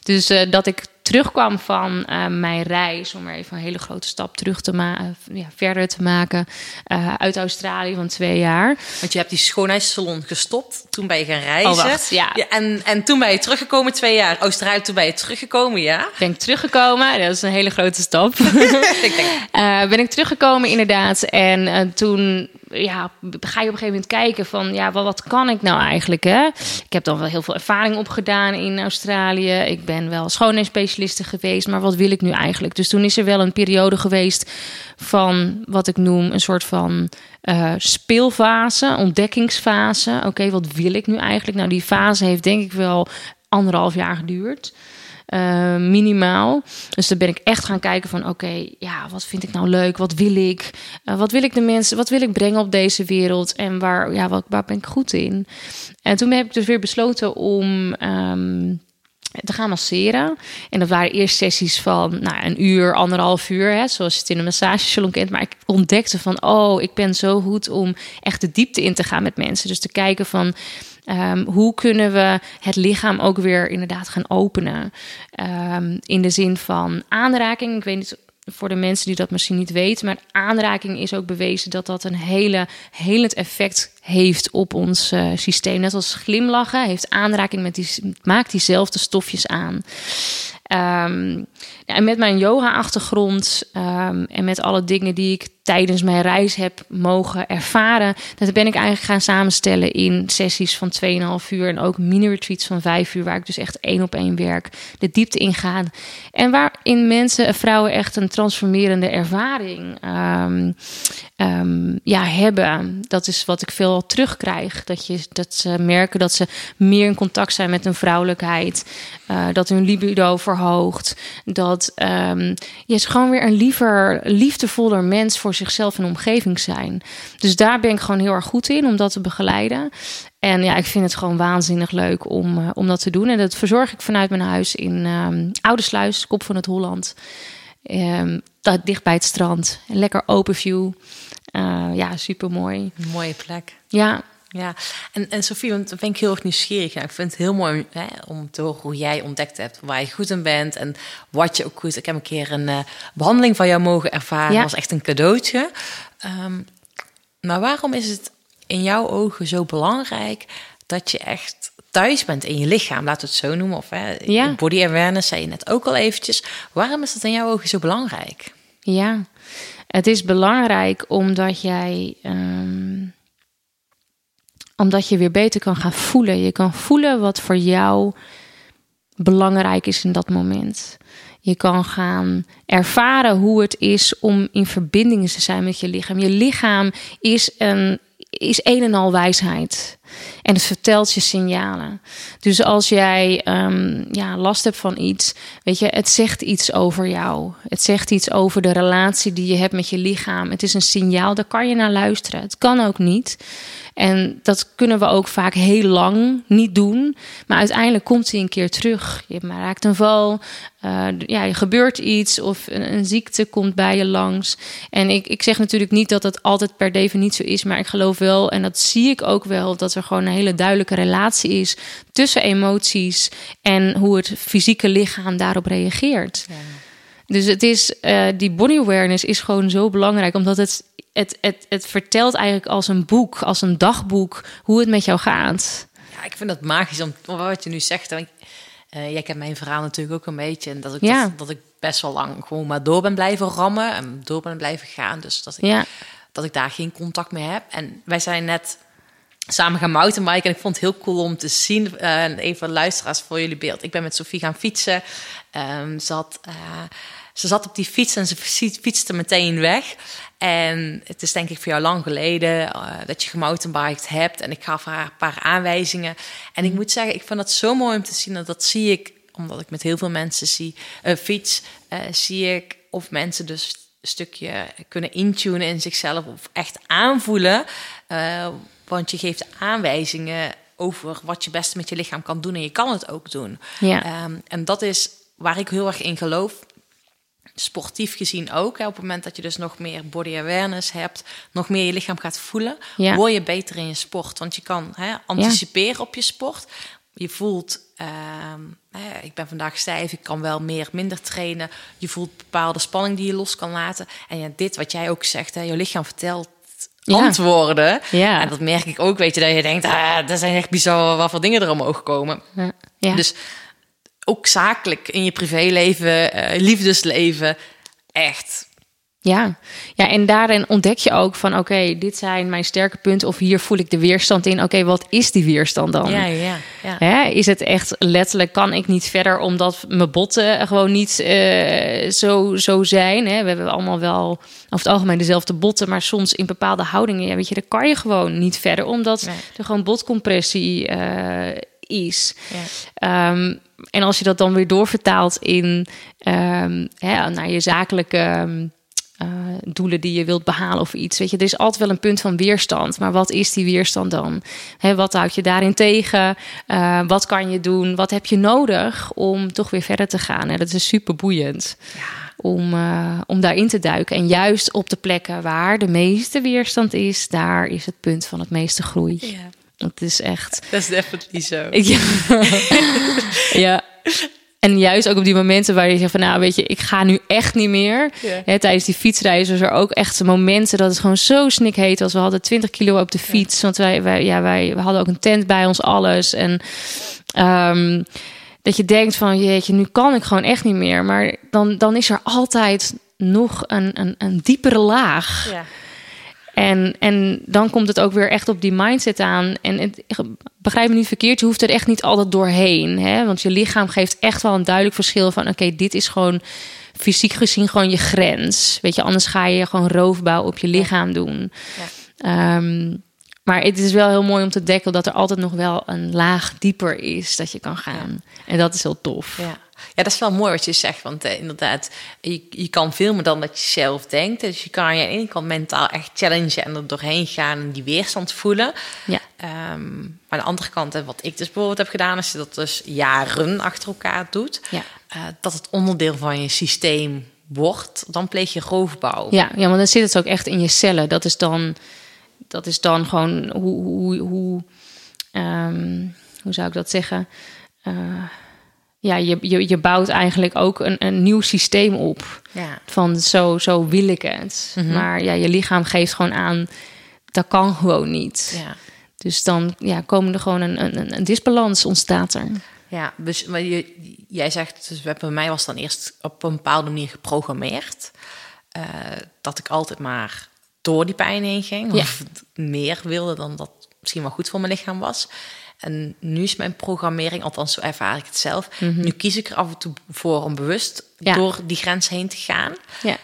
Dus dat ik terugkwam van eh, mijn reis, om er even een hele grote stap terug te maken, ja, verder te maken, eh, uit Australië van twee jaar. Want je hebt die schoonheidssalon gestopt. Toen ben je gaan reizen. Oh, wacht, ja. en, en toen ben je teruggekomen, twee jaar. Australië, toen ben je teruggekomen, ja. Ben ik teruggekomen, dat is een hele grote stap. ik denk, Eh, ben ik teruggekomen inderdaad. En eh, toen ja, ga je op een gegeven moment kijken van... ja, wat, wat kan ik nou eigenlijk, hè? Ik heb dan wel heel veel ervaring opgedaan in Australië. Ik ben wel schoonheidsspecialiste geweest. Maar wat wil ik nu eigenlijk? Dus toen is er wel een periode geweest van wat ik noem een soort van eh, speelfase, ontdekkingsfase. Oké, wat wil ik nu eigenlijk? Nou, die fase heeft denk ik wel anderhalf jaar geduurd. Eh, minimaal. Dus dan ben ik echt gaan kijken van oké, ja, wat vind ik nou leuk? Wat wil ik? Eh, wat wil ik de mensen, wat wil ik brengen op deze wereld? En waar, ja, waar ben ik goed in? En toen heb ik dus weer besloten om ehm, te gaan masseren. En dat waren eerst sessies van nou, een uur, anderhalf uur, hè, zoals je het in een massagesalon kent. Maar ik ontdekte van, oh, ik ben zo goed om echt de diepte in te gaan met mensen. Dus te kijken van, ehm, hoe kunnen we het lichaam ook weer inderdaad gaan openen? Ehm, in de zin van aanraking. Ik weet niet voor de mensen die dat misschien niet weten, maar aanraking is ook bewezen dat dat een hele helend effect heeft op ons eh, systeem. Net als glimlachen heeft aanraking met die maakt diezelfde stofjes aan. Ehm, en met mijn yoga-achtergrond ehm, en met alle dingen die ik tijdens mijn reis heb mogen ervaren, dat ben ik eigenlijk gaan samenstellen in sessies van 2,5 uur en ook mini-retreats van 5 uur, waar ik dus echt één op één werk, de diepte ingaan. En waarin mensen en vrouwen echt een transformerende ervaring ehm, ehm, ja, hebben. Dat is wat ik veel terugkrijg. Dat, je, dat ze merken dat ze meer in contact zijn met hun vrouwelijkheid, eh, dat hun libido verhoogt, dat ehm, je is gewoon weer een liever, liefdevoller mens voor zichzelf en omgeving zijn. Dus daar ben ik gewoon heel erg goed in om dat te begeleiden. En ja, ik vind het gewoon waanzinnig leuk om, eh, om dat te doen. En dat verzorg ik vanuit mijn huis in um, Oudersluis, kop van het Holland. Ehm dat dicht bij het strand. Een lekker open view. Eh, ja, super mooi. Mooie plek. Ja, Ja, en, en Sofie, want daar ben ik heel erg nieuwsgierig. naar. ik vind het heel mooi hè, om te horen hoe jij ontdekt hebt waar je goed in bent en wat je ook goed. Ik heb een keer een eh, behandeling van jou mogen ervaren. Ja. Dat was echt een cadeautje. Ehm, maar waarom is het in jouw ogen zo belangrijk dat je echt thuis bent in je lichaam, laten we het zo noemen? Of hè, Ja. body awareness zei je net ook al eventjes. Waarom is dat in jouw ogen zo belangrijk? Ja, het is belangrijk omdat jij. ehm, omdat je weer beter kan gaan voelen. Je kan voelen wat voor jou belangrijk is in dat moment. Je kan gaan ervaren hoe het is om in verbinding te zijn met je lichaam. Je lichaam is een is een en al wijsheid. En het vertelt je signalen. Dus als jij ehm, ja, last hebt van iets, weet je, het zegt iets over jou. Het zegt iets over de relatie die je hebt met je lichaam. Het is een signaal, daar kan je naar luisteren. Het kan ook niet. En dat kunnen we ook vaak heel lang niet doen. Maar uiteindelijk komt hij een keer terug. Je raakt een val, eh, ja, er gebeurt iets of een, een ziekte komt bij je langs. En ik, ik zeg natuurlijk niet dat het altijd per definitie zo is, maar ik geloof wel, en dat zie ik ook wel, dat er gewoon een hele duidelijke relatie is tussen emoties en hoe het fysieke lichaam daarop reageert. Dus het is, eh, die body awareness is gewoon zo belangrijk, omdat het, het, het, het vertelt eigenlijk als een boek, als een dagboek, hoe het met jou gaat. Ja, ik vind dat magisch om wat je nu zegt. Want, eh, jij kent mijn verhaal natuurlijk ook een beetje. En dat ik, Ja. dat, dat ik best wel lang gewoon maar door ben blijven rammen. En door ben blijven gaan. Dus dat ik, Ja, dat ik daar geen contact mee heb. En wij zijn net samen gaan mountainbiken. En ik vond het heel cool om te zien. eh, en even luisteraars voor jullie beeld. Ik ben met Sofie gaan fietsen. Ehm, ze, eh, ze zat op die fiets en ze fiets- fietste meteen weg. En het is denk ik voor jou lang geleden eh, dat je gemountainbiked hebt. En ik gaf haar een paar aanwijzingen. En ik moet zeggen, ik vind dat zo mooi om te zien. En dat zie ik, omdat ik met heel veel mensen zie, eh, fiets, eh, zie ik of mensen dus een stukje kunnen intunen in zichzelf of echt aanvoelen. Eh, want je geeft aanwijzingen over wat je best met je lichaam kan doen. En je kan het ook doen. Ja. Ehm, en dat is waar ik heel erg in geloof. Sportief gezien ook. Hè, op het moment dat je dus nog meer body awareness hebt, nog meer je lichaam gaat voelen, Ja. word je beter in je sport. Want je kan hè, anticiperen op je sport. Je voelt, ehm, hè, ik ben vandaag stijf, ik kan wel meer, minder trainen. Je voelt bepaalde spanning die je los kan laten. En ja, dit wat jij ook zegt, hè, je lichaam vertelt Ja. antwoorden. Ja. En dat merk ik ook, weet je, dat je denkt, ah, dat zijn echt bizar wat voor dingen er omhoog komen. ja, ja. Dus ook zakelijk in je privéleven, eh, liefdesleven, echt. Ja. ja, en daarin ontdek je ook van... oké, dit zijn mijn sterke punten... of hier voel ik de weerstand in. Oké, wat is die weerstand dan? Ja, ja, ja. Hè, is het echt letterlijk, kan ik niet verder... omdat mijn botten gewoon niet eh, zo, zo zijn? Hè? We hebben allemaal wel over het algemeen dezelfde botten... maar soms in bepaalde houdingen, ja, weet je, daar kan je gewoon niet verder... omdat Nee. er gewoon botcompressie eh, is. Ja. Ehm, en als je dat dan weer doorvertaalt in ehm, hè, naar je zakelijke ehm, eh, doelen die je wilt behalen of iets. Weet je, er is altijd wel een punt van weerstand. Maar wat is die weerstand dan? Hè, wat houd je daarin tegen? Eh, wat kan je doen? Wat heb je nodig om toch weer verder te gaan? En dat is super boeiend. Om, eh, om daarin te duiken. En juist op de plekken waar de meeste weerstand is, daar is het punt van het meeste groei. Ja. Het is echt. Dat is definitely zo. Ja. ja. En juist ook op die momenten waar je zegt van nou weet je, ik ga nu echt niet meer. Hè, tijdens die fietsreis was er ook echt momenten dat het gewoon zo snikheet was. We hadden 20 kilo op de fiets, want wij, wij, ja, wij we hadden ook een tent bij ons, alles. En ehm, dat je denkt van jeetje, nu kan ik gewoon echt niet meer. Maar dan, dan is er altijd nog een, een, een diepere laag. Ja. En, en dan komt het ook weer echt op die mindset aan. En het, begrijp me niet verkeerd, je hoeft er echt niet altijd doorheen. Hè? Want je lichaam geeft echt wel een duidelijk verschil van... oké, dit is gewoon fysiek gezien gewoon je grens. Weet je, anders ga je gewoon roofbouw op je lichaam doen. Ehm, maar het is wel heel mooi om te dekken dat er altijd nog wel een laag dieper is dat je kan gaan. En dat is heel tof. Ja. Ja, dat is wel mooi wat je zegt. Want eh, inderdaad, je, je kan veel meer dan dat je zelf denkt. Dus je kan je aan de ene kant mentaal echt challengen en er doorheen gaan en die weerstand voelen. Ja. Ehm, maar aan de andere kant, en wat ik dus bijvoorbeeld heb gedaan, als je dat dus jaren achter elkaar doet, Ja. eh, dat het onderdeel van je systeem wordt, dan pleeg je roofbouw. Ja, ja, want dan zit het ook echt in je cellen. Dat is dan, dat is dan gewoon hoe, hoe, hoe, ehm, hoe zou ik dat zeggen? Eh, ja, je, je, je bouwt eigenlijk ook een, een nieuw systeem op. Ja. Van zo, zo wil ik het. Maar ja, je lichaam geeft gewoon aan, dat kan gewoon niet. Ja. Dus dan ja, komen er gewoon een, een, een disbalans ontstaat er. Ja, dus maar je, jij zegt, dus bij mij was dan eerst op een bepaalde manier geprogrammeerd. eh, dat ik altijd maar door die pijn heen ging. Of meer wilde dan dat misschien wel goed voor mijn lichaam was. En nu is mijn programmering, althans zo ervaar ik het zelf. Nu kies ik er af en toe voor om bewust Mhm. Ja. door die grens heen te gaan. Ja.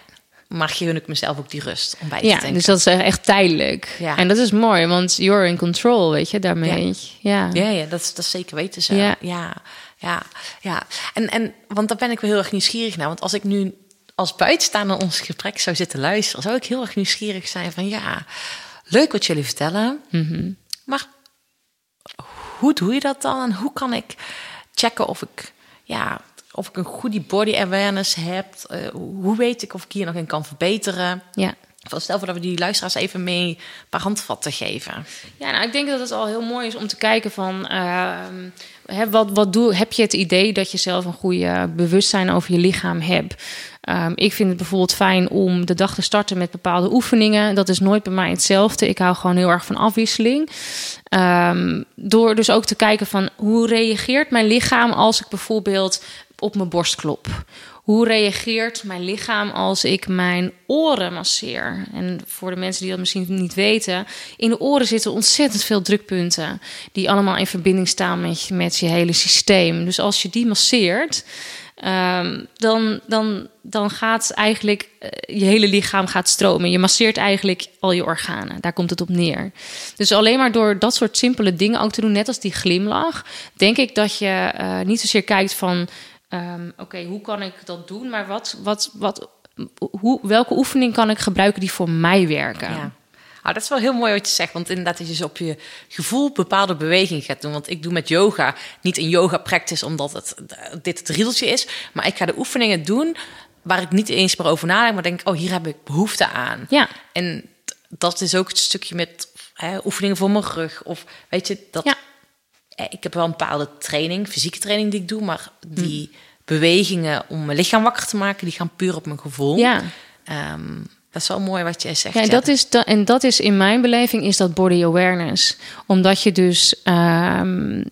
Maar gun ik mezelf ook die rust om bij te Ja, denken. dus dat is echt tijdelijk. Ja. En dat is mooi, want you're in control, weet je, daarmee. Ja. Ja, ja dat, is, dat is zeker weten zo. Ja. Ja, ja, ja. En, en, want daar ben ik wel heel erg nieuwsgierig naar. Want als ik nu als buitenstaander ons gesprek zou zitten luisteren... zou ik heel erg nieuwsgierig zijn van... ja, leuk wat jullie vertellen. Mhm. Maar hoe doe je dat dan? En hoe kan ik checken of ik... Ja, of ik een goede body awareness heb. Eh, hoe weet ik of ik hier nog in kan verbeteren? ja. Stel voor dat we die luisteraars even mee een paar handvatten geven. Ja, nou, ik denk dat het al heel mooi is om te kijken van... ehm, hè, wat, wat doe, heb je het idee dat je zelf een goede bewustzijn over je lichaam hebt? Ehm, ik vind het bijvoorbeeld fijn om de dag te starten met bepaalde oefeningen. Dat is nooit bij mij hetzelfde. Ik hou gewoon heel erg van afwisseling. Ehm, door dus ook te kijken van hoe reageert mijn lichaam als ik bijvoorbeeld op mijn borst klop? Hoe reageert mijn lichaam als ik mijn oren masseer? En voor de mensen die dat misschien niet weten, in de oren zitten ontzettend veel drukpunten die allemaal in verbinding staan met, met je hele systeem. Dus als je die masseert, ehm, dan, dan, dan gaat eigenlijk eh, je hele lichaam gaat stromen. Je masseert eigenlijk al je organen. Daar komt het op neer. Dus alleen maar door dat soort simpele dingen ook te doen, net als die glimlach, denk ik dat je eh, niet zozeer kijkt van, ehm, oké, hoe kan ik dat doen? Maar wat, wat, wat, hoe, welke oefening kan ik gebruiken die voor mij werken? Ja. Ah, dat is wel heel mooi wat je zegt. Want inderdaad, dat je dus op je gevoel bepaalde beweging gaat doen. Want ik doe met yoga niet een yoga practice omdat het dit het riedeltje is. Maar ik ga de oefeningen doen waar ik niet eens meer over nadenk. Maar denk, oh, hier heb ik behoefte aan. Ja. En dat is ook het stukje met hè, oefeningen voor mijn rug. Of weet je, dat... Ja. Eh, Ik heb wel een bepaalde training, fysieke training die ik doe. Maar die bewegingen om mijn lichaam wakker te maken, die gaan puur op mijn gevoel. Ja. Ehm, dat is wel mooi wat jij zegt. Ja, en dat, is da- en dat is in mijn beleving is dat body awareness. Omdat je dus ehm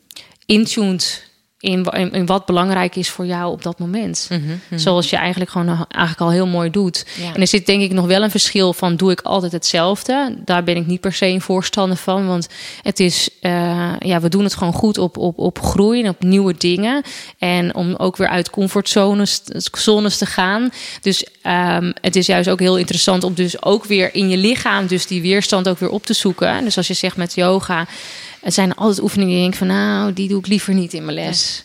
intuned in, wa- in, in wat belangrijk is voor jou op dat moment. Zoals je eigenlijk gewoon eh, eigenlijk al heel mooi doet. Ja. En er zit denk ik nog wel een verschil van doe ik altijd hetzelfde. Daar ben ik niet per se een voorstander van. Want het is, eh, ja, we doen het gewoon goed op, op, op groei en op nieuwe dingen. En om ook weer uit comfortzones zones te gaan. Dus ehm, het is juist ook heel interessant om dus ook weer in je lichaam dus die weerstand ook weer op te zoeken. Dus als je zegt met yoga, Het zijn altijd oefeningen die ik denk van nou, die doe ik liever niet in mijn les.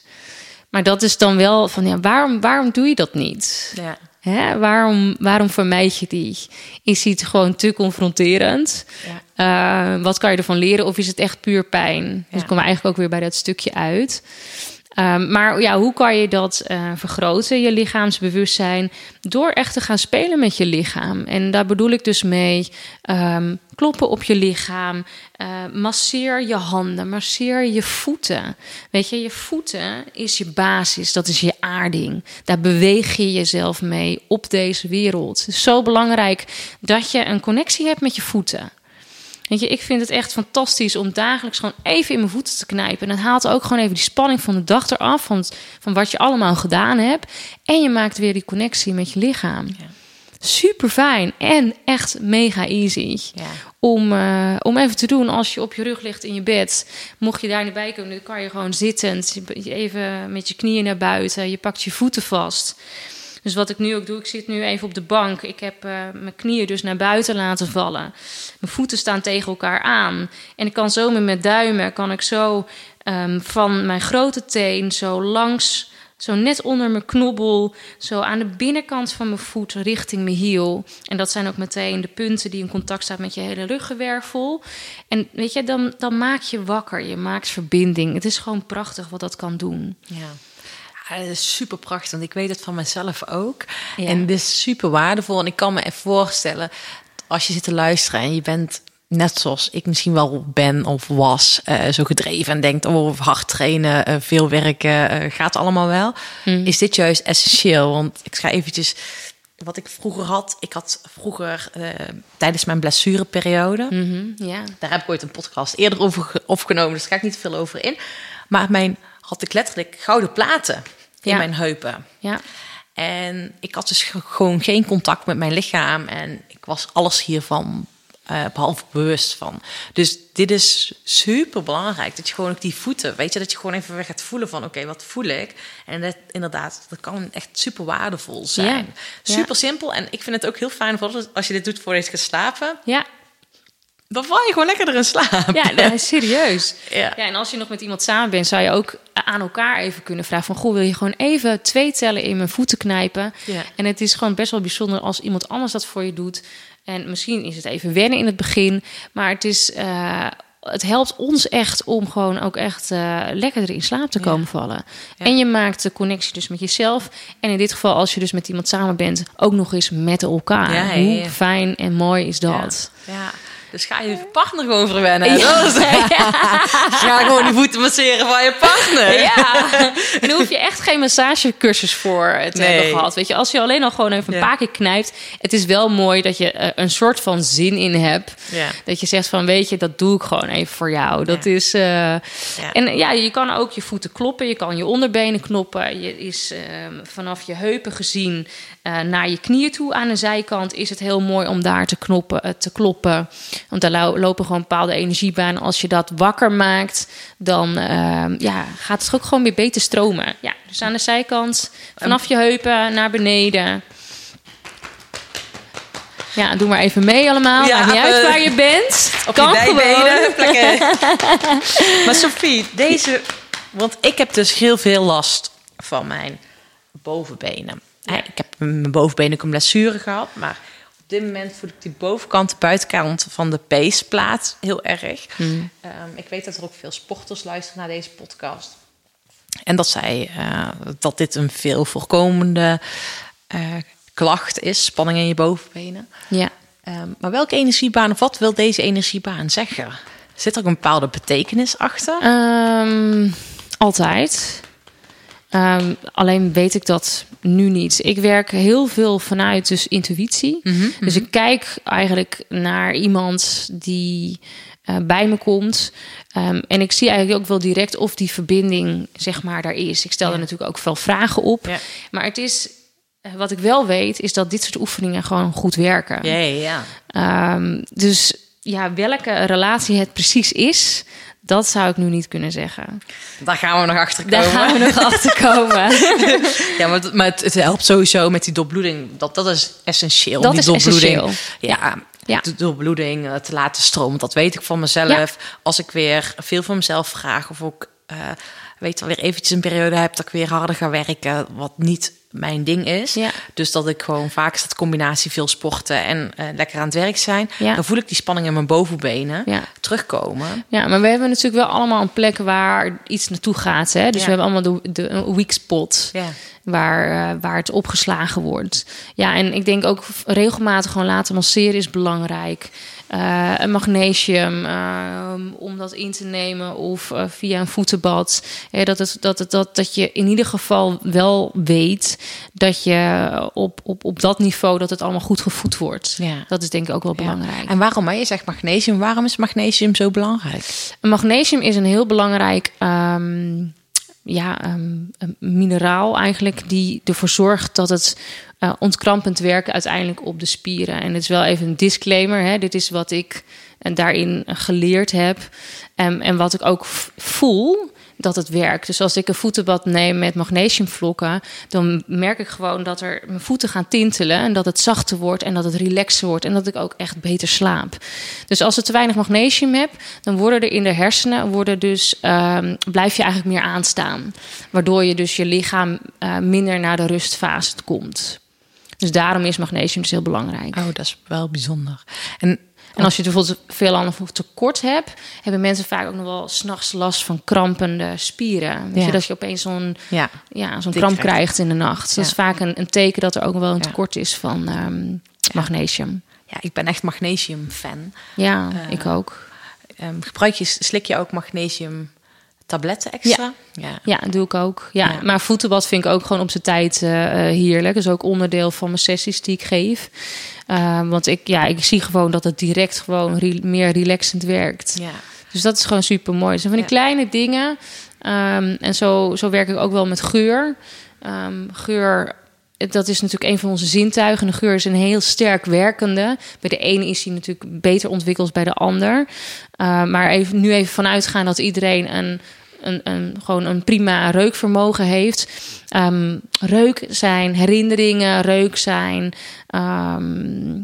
Maar dat is dan wel van ja, waarom, waarom doe je dat niet? Ja. Hè? Waarom, waarom vermijd je die? Is het gewoon te confronterend? Eh, wat kan je ervan leren? Of is het echt puur pijn? Dus Ja. ik kom eigenlijk ook weer bij dat stukje uit. Ehm, maar ja, hoe kan je dat eh, vergroten, je lichaamsbewustzijn, door echt te gaan spelen met je lichaam? En daar bedoel ik dus mee ehm, kloppen op je lichaam, eh, masseer je handen, masseer je voeten. Weet je, je voeten is je basis, dat is je aarding. Daar beweeg je jezelf mee op deze wereld. Het is zo belangrijk dat je een connectie hebt met je voeten. Weet je, ik vind het echt fantastisch om dagelijks gewoon even in mijn voeten te knijpen. En dat haalt ook gewoon even die spanning van de dag eraf, van, van wat je allemaal gedaan hebt. En je maakt weer die connectie met je lichaam. Super fijn en echt mega easy. Ja. Om, eh, om even te doen als je op je rug ligt in je bed. Mocht je daar niet bij komen, dan kan je gewoon zittend. Even met je knieën naar buiten. Je pakt je voeten vast. Dus wat ik nu ook doe, ik zit nu even op de bank. Ik heb eh, mijn knieën dus naar buiten laten vallen. Mijn voeten staan tegen elkaar aan. En ik kan zo met mijn duimen, kan ik zo ehm, van mijn grote teen zo langs, zo net onder mijn knobbel, zo aan de binnenkant van mijn voet richting mijn hiel. En dat zijn ook meteen de punten die in contact staan met je hele ruggenwervel. En weet je, dan, dan maak je wakker, je maakt verbinding. Het is gewoon prachtig wat dat kan doen. Ja. Dat is super prachtig, want ik weet het van mezelf ook. Ja. En dit is super waardevol. En ik kan me even voorstellen, als je zit te luisteren en je bent net zoals ik misschien wel ben of was, eh, zo gedreven en denkt, oh, hard trainen, eh, veel werken, eh, gaat allemaal wel. Is dit juist essentieel? Want ik ga eventjes, wat ik vroeger had, ik had vroeger tijdens mijn blessureperiode, ja. daar heb ik ooit een podcast eerder over ge- opgenomen, dus daar ga ik niet veel over in. Maar mijn had ik letterlijk gouden platen in Ja. mijn heupen. Ja. En ik had dus ge- gewoon geen contact met mijn lichaam. En ik was alles hiervan eh, behalve bewust van. Dus dit is super belangrijk. Dat je gewoon ook die voeten, weet je, dat je gewoon even weer gaat voelen van oké, wat voel ik? En dat inderdaad, dat kan echt super waardevol zijn. Ja. Ja. Super simpel. En ik vind het ook heel fijn vooral als je dit doet voordat je gaat slapen. Ja, Dan val je gewoon lekker erin slapen. Ja, is serieus. Ja. Ja. en als je nog met iemand samen bent, zou je ook aan elkaar even kunnen vragen van... Goh, wil je gewoon even twee tellen in mijn voeten knijpen? Ja. En het is gewoon best wel bijzonder als iemand anders dat voor je doet. En misschien is het even wennen in het begin, maar het is... eh, het helpt ons echt om gewoon ook echt eh lekkerder in slaap te komen vallen. Ja. En je maakt de connectie dus met jezelf. En in dit geval, als je dus met iemand samen bent, ook nog eens met elkaar. Ja, Hoe fijn en mooi is dat? Ja. Dus ga je partner gewoon verwennen. Ja. Dat is- Ga gewoon die voeten masseren van je partner. Ja, en hoef je echt geen massagecursus voor te Nee. hebben gehad. Weet je, als je alleen al gewoon even een Ja. paar keer knijpt. Het is wel mooi dat je eh, een soort van zin in hebt. Ja. Dat je zegt van, weet je, dat doe ik gewoon even voor jou. Dat is... eh, En ja, je kan ook je voeten kloppen. Je kan je onderbenen knoppen. Je is ehm, vanaf je heupen gezien eh, naar je knieën toe aan de zijkant... is het heel mooi om daar te, knoppen, eh, te kloppen. Want daar lo- lopen gewoon bepaalde energiebanen. Als je dat wakker maakt, dan ehm, ja, gaat het ook gewoon weer beter stromen. Ja, dus aan de zijkant, vanaf je heupen naar beneden... Ja, doe maar even mee allemaal. Ja, Maakt niet uit eh, waar je bent. Op kan je maar Sophie, deze... Want ik heb dus heel veel last van mijn bovenbenen. Ik heb mijn bovenbenen ook een blessure gehad. Maar op dit moment voel ik die bovenkant, de buitenkant van de peesplaat heel erg. Hmm. Ehm, ik weet dat er ook veel sporters luisteren naar deze podcast. En dat zij eh, dat dit een veel voorkomende eh, klacht is, spanning in je bovenbenen. Ja. Ehm, maar welke energiebaan of wat wil deze energiebaan zeggen? Zit er ook een bepaalde betekenis achter? Ehm, altijd. Ehm, alleen weet ik dat nu niet. Ik werk heel veel vanuit dus intuïtie. Dus ik kijk eigenlijk naar iemand die eh, bij me komt. Ehm, en ik zie eigenlijk ook wel direct of die verbinding zeg maar daar is. Ik stel er natuurlijk ook veel vragen op. Ja. Maar het is, eh, wat ik wel weet, is dat dit soort oefeningen gewoon goed werken. ja, ja. Ehm, dus ja, welke relatie het precies is, dat zou ik nu niet kunnen zeggen. Daar gaan we nog achter komen. Daar gaan we nog achter komen. Ja, maar, het, maar het, het helpt sowieso met die doorbloeding. Dat, dat is essentieel. Dat die is doorbloeding. essentieel. Ja, Ja. de doorbloeding eh, te laten stromen. Dat weet ik van mezelf. Als ik weer veel van mezelf vraag of ook eh, weet wel weer eventjes een periode heb dat ik weer harder ga werken, wat niet mijn ding is. Ja. Dus dat ik gewoon vaak is dat combinatie veel sporten en eh, lekker aan het werk zijn. Ja. Dan voel ik die spanning in mijn bovenbenen Ja. terugkomen. Ja, maar we hebben natuurlijk wel allemaal een plek waar iets naartoe gaat. Hè? Dus we hebben allemaal de, de weak spot. Waar, eh, waar het opgeslagen wordt. Ja, en ik denk ook regelmatig gewoon laten masseren is belangrijk. Eh, een magnesium eh, om dat in te nemen of eh, via een voetenbad. Eh, dat, het, dat, het, dat, dat je in ieder geval wel weet dat je op, op, op dat niveau dat het allemaal goed gevoed wordt. Ja. Dat is denk ik ook wel Ja. belangrijk. En waarom, hè? je zegt magnesium, waarom is magnesium zo belangrijk? Magnesium is een heel belangrijk ehm, ja, ehm, een mineraal eigenlijk die ervoor zorgt dat het eh, ontkrampend werken uiteindelijk op de spieren. En het is wel even een disclaimer. Hè? Dit is wat ik eh, daarin geleerd heb. En, en wat ik ook voel dat het werkt. Dus als ik een voetenbad neem met magnesiumvlokken, dan merk ik gewoon dat er mijn voeten gaan tintelen en dat het zachter wordt en dat het relaxer wordt en dat ik ook echt beter slaap. Dus als je te weinig magnesium hebt, dan worden er in de hersenen worden dus ehm, blijf je eigenlijk meer aanstaan, waardoor je dus je lichaam eh, minder naar de rustfase komt. Dus daarom is magnesium dus heel belangrijk. Oh, dat is wel bijzonder. En En als je bijvoorbeeld veel aan of tekort hebt, hebben mensen vaak ook nog wel s'nachts last van krampende spieren. Weet Ja. je, dat je opeens zo'n ja, ja, zo'n kramp krijgt. krijgt in de nacht. Dat is vaak een, een teken dat er ook wel een tekort is van ehm, magnesium. ja, ik ben echt magnesium-fan. Ja, Eh, ik ook. Ehm, gebruik je, slik je ook magnesium tabletten extra? Ja. Ja, doe ik ook. Ja, Ja. maar voetenbad vind ik ook gewoon op zijn tijd eh, eh, heerlijk. Dat is ook onderdeel van mijn sessies die ik geef. Eh, want ik, ja, ik zie gewoon dat het direct gewoon re- meer relaxend werkt. Ja. Dus dat is gewoon super mooi. Dus van die kleine dingen. Ehm, en zo, zo werk ik ook wel met geur. Ehm, geur, dat is natuurlijk een van onze zintuigen. De geur is een heel sterk werkende. Bij de ene is die natuurlijk beter ontwikkeld dan bij de ander. Uh, maar even, nu even vanuitgaan dat iedereen een, een, een, gewoon een prima reukvermogen heeft. Ehm, reuk zijn herinneringen, reuk zijn. ehm,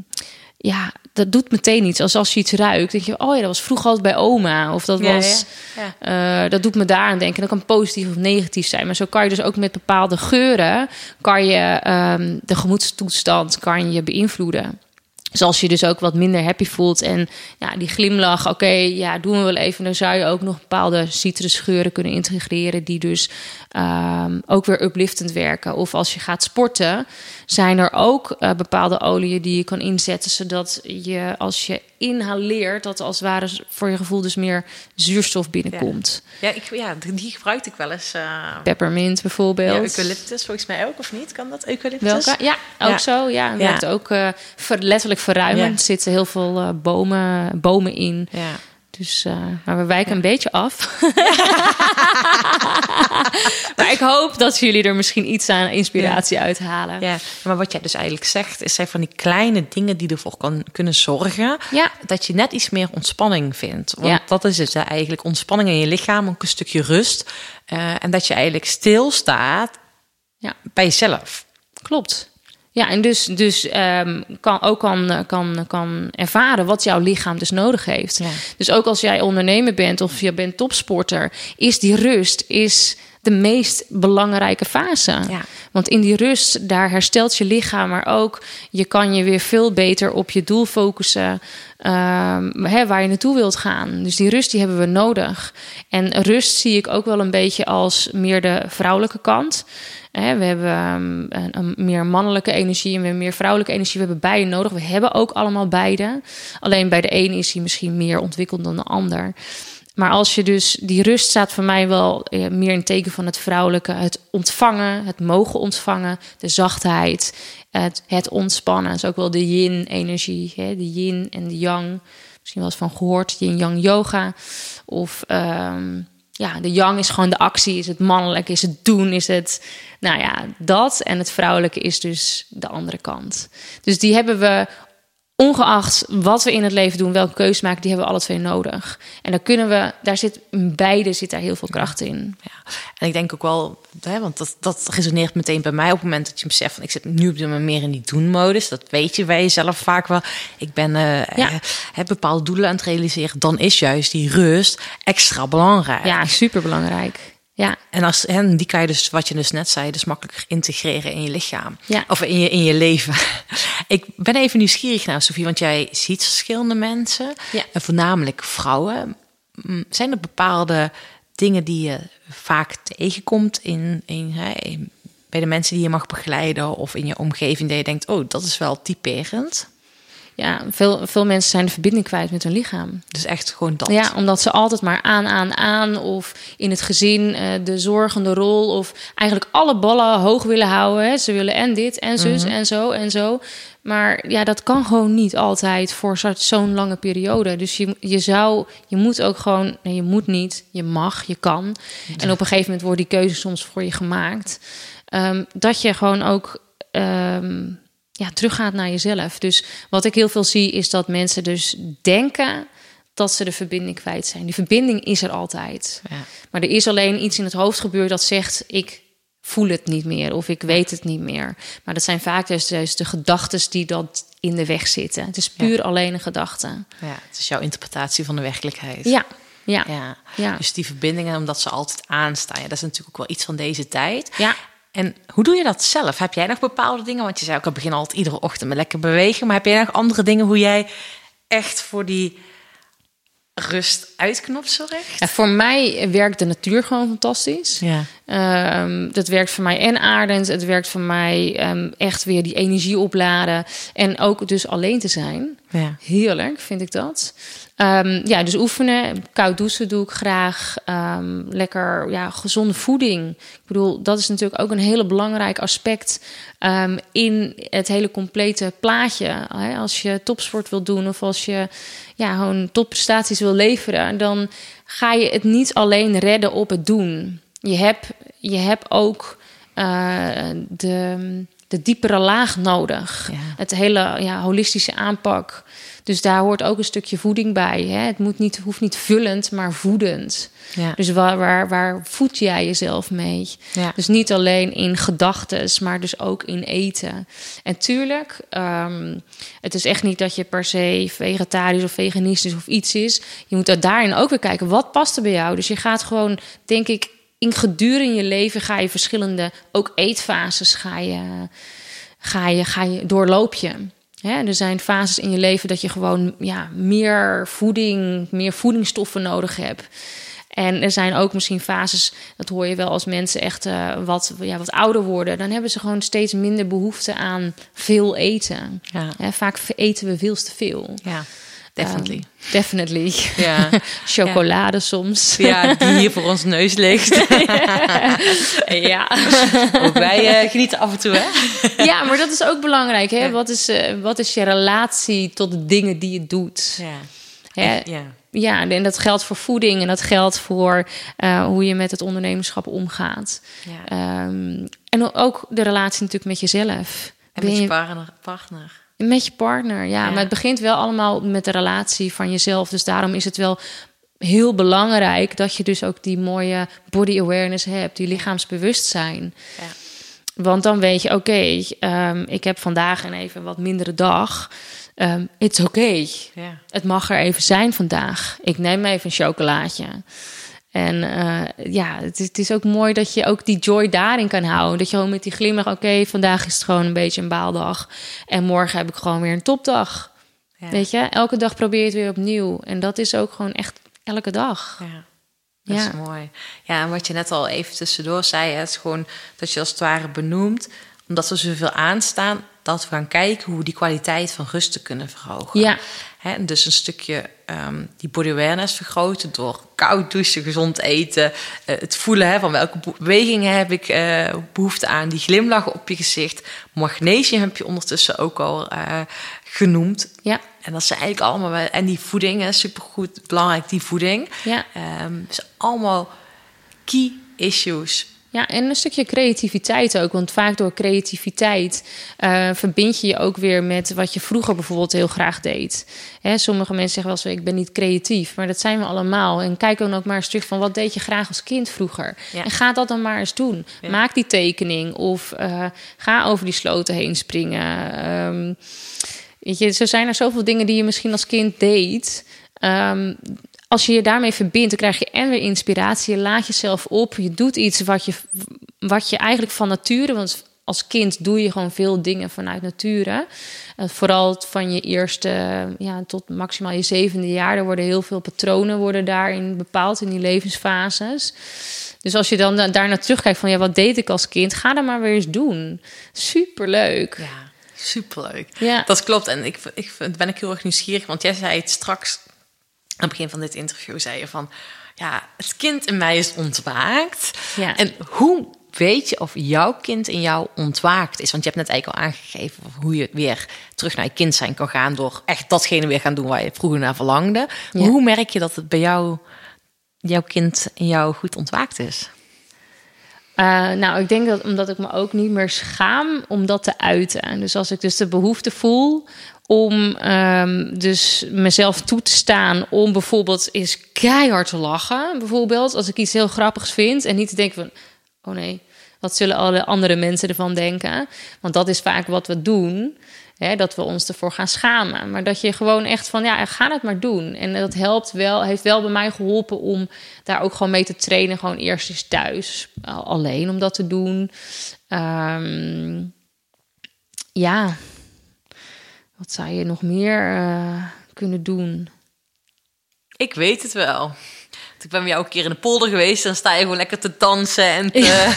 ja, dat doet meteen iets. Als als je iets ruikt, denk je, oh ja, dat was vroeger altijd bij oma. Of dat Ja, was, ja. eh, dat doet me daar aan denken. Dat kan positief of negatief zijn. Maar zo kan je dus ook met bepaalde geuren, kan je ehm, de gemoedstoestand kan je beïnvloeden. Dus als je dus ook wat minder happy voelt en ja, die glimlach, oké, ja, doen we wel even. Dan zou je ook nog bepaalde citrusgeuren kunnen integreren die dus ehm, ook weer upliftend werken. Of als je gaat sporten, zijn er ook eh, bepaalde oliën die je kan inzetten, zodat je als je inhaleert, dat als het ware voor je gevoel dus meer zuurstof binnenkomt. Ja, ik, ja, die gebruikte ik wel eens. eh Peppermint ja, bijvoorbeeld. eucalyptus volgens mij ook, of niet? Kan dat eucalyptus? Welke? Ja, ook Ja. zo. Ja, en Ja. werkt ook eh, ver- letterlijk verruimend. Ja. Er zitten heel veel bomen, bomen in. Ja. Dus, eh, maar we wijken een beetje af. maar ik hoop dat jullie er misschien iets aan inspiratie uithalen. Ja, maar wat jij dus eigenlijk zegt, is zijn van die kleine dingen die ervoor kan, kunnen zorgen Ja. dat je net iets meer ontspanning vindt. Want Ja. dat is het hè, eigenlijk, ontspanning in je lichaam, ook een stukje rust. Eh, en dat je eigenlijk stilstaat Ja. bij jezelf. Klopt. Ja, en dus, dus ehm, kan, ook kan, kan, kan ervaren wat jouw lichaam dus nodig heeft. Ja. Dus ook als jij ondernemer bent of je bent topsporter, is die rust is de meest belangrijke fase. Ja. Want in die rust, daar herstelt je lichaam, maar ook je kan je weer veel beter op je doel focussen. ehm, hè, waar je naartoe wilt gaan. Dus die rust die hebben we nodig. En rust zie ik ook wel een beetje als meer de vrouwelijke kant. Hè, we hebben ehm, een, een meer mannelijke energie en we hebben meer vrouwelijke energie. We hebben beide nodig. We hebben ook allemaal beide. Alleen bij de ene is die misschien meer ontwikkeld dan de ander. Maar als je dus die rust staat voor mij wel eh, meer in teken van het vrouwelijke, het ontvangen, het mogen ontvangen, de zachtheid, het, het ontspannen. Dat is ook wel de yin-energie, de yin en de yang. Misschien wel eens van gehoord, yin-yang yoga. Of ehm, ja, de yang is gewoon de actie, is het mannelijk, is het doen, is het, nou ja, dat. En het vrouwelijke is dus de andere kant. Dus die hebben we ongeacht wat we in het leven doen, welke keuze maken, die hebben we alle twee nodig. En daar kunnen we, daar zit beide zit daar heel veel kracht in. Ja. En ik denk ook wel, hè, want dat, dat resoneert meteen bij mij op het moment dat je beseft van ik zit nu op moment meer in die doen-modus. Dat weet je bij jezelf vaak wel. Ik ben eh Ja. heb bepaalde doelen aan het realiseren. Dan is juist die rust extra belangrijk. Ja, super belangrijk. Ja, En als, en die kan je dus, wat je dus net zei, dus makkelijker integreren in je lichaam. Ja. Of in je, in je leven. Ik ben even nieuwsgierig naar Sofie, want jij ziet verschillende mensen. Ja. En voornamelijk vrouwen. Mm, Zijn er bepaalde dingen die je vaak tegenkomt in, in, hè, in- bij de mensen die je mag begeleiden of in je omgeving, dat je denkt, oh, dat is wel typerend. Ja veel, veel mensen zijn de verbinding kwijt met hun lichaam. Dus echt gewoon dat. Ja, omdat ze altijd maar aan, aan, aan of in het gezin eh, de zorgende rol of eigenlijk alle ballen hoog willen houden. Hè. Ze willen en dit en zus en zo en zo. Maar ja, dat kan gewoon niet altijd voor zo- zo'n lange periode. Dus je, je zou, je moet ook gewoon, nee, je moet niet, je mag, je kan. En op een gegeven moment wordt die keuze soms voor je gemaakt. Ehm, dat je gewoon ook ehm, ja, teruggaat naar jezelf. Dus wat ik heel veel zie is dat mensen dus denken dat ze de verbinding kwijt zijn. Die verbinding is er altijd. Ja. Maar er is alleen iets in het hoofd gebeurd dat zegt: ik voel het niet meer of ik weet het niet meer. Maar dat zijn vaak dus, dus de gedachten die dat in de weg zitten. Het is puur alleen een gedachte. Ja, het is jouw interpretatie van de werkelijkheid. Ja, ja, Ja. Ja. Dus die verbindingen, omdat ze altijd aanstaan. Ja, dat is natuurlijk ook wel iets van deze tijd. ja. En hoe doe je dat zelf? Heb jij nog bepaalde dingen? Want je zei ook, ik begin altijd iedere ochtend met lekker bewegen. Maar heb jij nog andere dingen hoe jij echt voor die rust uitknop zorgt? Ja, voor mij werkt de natuur gewoon fantastisch. Ja. Ehm, dat werkt voor mij en aardend. Het werkt voor mij ehm, echt weer die energie opladen. En ook dus alleen te zijn. Ja. Heerlijk vind ik dat. Ehm, ja, dus oefenen. Koud douchen doe ik graag. Ehm, lekker ja, gezonde voeding. Ik bedoel, dat is natuurlijk ook een hele belangrijk aspect ehm, in het hele complete plaatje. Als je topsport wil doen of als je ja, gewoon topprestaties wil leveren, dan ga je het niet alleen redden op het doen. Je hebt, je hebt ook eh, de, de diepere laag nodig. Ja. Het hele ja, holistische aanpak. Dus daar hoort ook een stukje voeding bij. Hè? Het moet niet, hoeft niet vullend, maar voedend. Ja. Dus waar, waar, waar voed jij jezelf mee? Ja. Dus niet alleen in gedachten, maar dus ook in eten. En tuurlijk, ehm, het is echt niet dat je per se vegetarisch of veganistisch of iets is. Je moet er daarin ook weer kijken, wat past er bij jou? Dus je gaat gewoon, denk ik, in gedurende je leven ga je verschillende, ook eetfases ga je, ga je, ga je doorloop je. Hè, er zijn fases in je leven dat je gewoon ja, meer voeding, meer voedingsstoffen nodig hebt. En er zijn ook misschien fases, dat hoor je wel als mensen echt eh, wat, ja, wat ouder worden. Dan hebben ze gewoon steeds minder behoefte aan veel eten. Ja. Hè, vaak eten we veel te veel. Ja, definitely. Um, definitely. ja. Chocolade soms. ja, die hier voor ons neus ligt. ja. Ook wij eh, genieten af en toe, hè? ja, maar dat is ook belangrijk. Hè? Ja. Wat, is, eh, wat is je relatie tot de dingen die je doet? Ja. Hè? Ja. Ja, en dat geldt voor voeding en dat geldt voor eh, hoe je met het ondernemerschap omgaat. Ja. Ehm, en ook de relatie natuurlijk met jezelf. En Ben met je je- partner. partner. Met je partner, ja. Ja. Maar het begint wel allemaal met de relatie van jezelf. Dus daarom is het wel heel belangrijk dat je dus ook die mooie body awareness hebt, die lichaamsbewustzijn. Ja. Want dan weet je, oké, ehm, ik heb vandaag een even wat mindere dag. Ehm it's oké. Ja. Het mag er even zijn vandaag. Ik neem even een chocolaatje. En eh, ja, het is, het is ook mooi dat je ook die joy daarin kan houden. Dat je gewoon met die glimlach, oké, vandaag is het gewoon een beetje een baaldag. En morgen heb ik gewoon weer een topdag. Ja. Weet je, elke dag probeer je het weer opnieuw. En dat is ook gewoon echt elke dag. Ja. Dat Ja. is mooi. Ja, en wat je net al even tussendoor zei, hè, het is gewoon dat je als het ware benoemt, omdat we zoveel aanstaan, dat we gaan kijken hoe we die kwaliteit van rusten kunnen verhogen. Ja. Hè, en dus een stukje ehm, die body awareness vergroten door koud douchen, gezond eten, eh, het voelen hè, van welke be- bewegingen heb ik eh, behoefte aan, die glimlach op je gezicht. Magnesium heb je ondertussen ook al eh, genoemd. Ja, En dat zijn eigenlijk allemaal wel. En die voeding, hè, supergoed, belangrijk, die voeding. Ja. Ehm, dus allemaal key issues Ja, en een stukje creativiteit ook. Want vaak door creativiteit eh, verbind je je ook weer met wat je vroeger bijvoorbeeld heel graag deed. Hè, sommige mensen zeggen wel eens, ik ben niet creatief. Maar dat zijn we allemaal. En kijk dan ook maar eens terug van wat deed je graag als kind vroeger. Ja. En ga dat dan maar eens doen. Ja. Maak die tekening of eh, ga over die sloten heen springen. Ehm, weet je, zo zijn er zoveel dingen die je misschien als kind deed... Ehm, als je je daarmee verbindt, dan krijg je en weer inspiratie. Je laat jezelf op. Je doet iets wat je, wat je eigenlijk van nature. Want als kind doe je gewoon veel dingen vanuit nature. Eh, vooral van je eerste ja, tot maximaal je zevende jaar. Er worden heel veel patronen worden daarin bepaald in die levensfases. Dus als je dan da- daar naar terugkijkt van ja, wat deed ik als kind? Ga dat maar weer eens doen. Superleuk. Ja, superleuk. Ja. Dat klopt. En ik, ik ben ik heel erg nieuwsgierig, want jij zei het straks aan het begin van dit interview, zei je van, ja, het kind in mij is ontwaakt. Ja. En hoe weet je of jouw kind in jou ontwaakt is? Want je hebt net eigenlijk al aangegeven hoe je weer terug naar je kind zijn kan gaan door echt datgene weer gaan doen waar je vroeger naar verlangde. Ja. Hoe merk je dat het bij jou, jouw kind in jou goed ontwaakt is? Uh, nou, ik denk dat omdat ik me ook niet meer schaam om dat te uiten. Dus als ik dus de behoefte voel om ehm, dus mezelf toe te staan om bijvoorbeeld eens keihard te lachen. Bijvoorbeeld als ik iets heel grappigs vind en niet te denken van, oh nee, wat zullen alle andere mensen ervan denken? Want dat is vaak wat we doen. Hè, dat we ons ervoor gaan schamen. Maar dat je gewoon echt van, ja, ga het maar doen. En dat helpt wel, heeft wel bij mij geholpen om daar ook gewoon mee te trainen. Gewoon eerst eens thuis, al- alleen om dat te doen. Ehm, ja, wat zou je nog meer eh, kunnen doen? Ik weet het wel. Want Ik ben bij jou een keer in de polder geweest. Dan sta je gewoon lekker te dansen en te...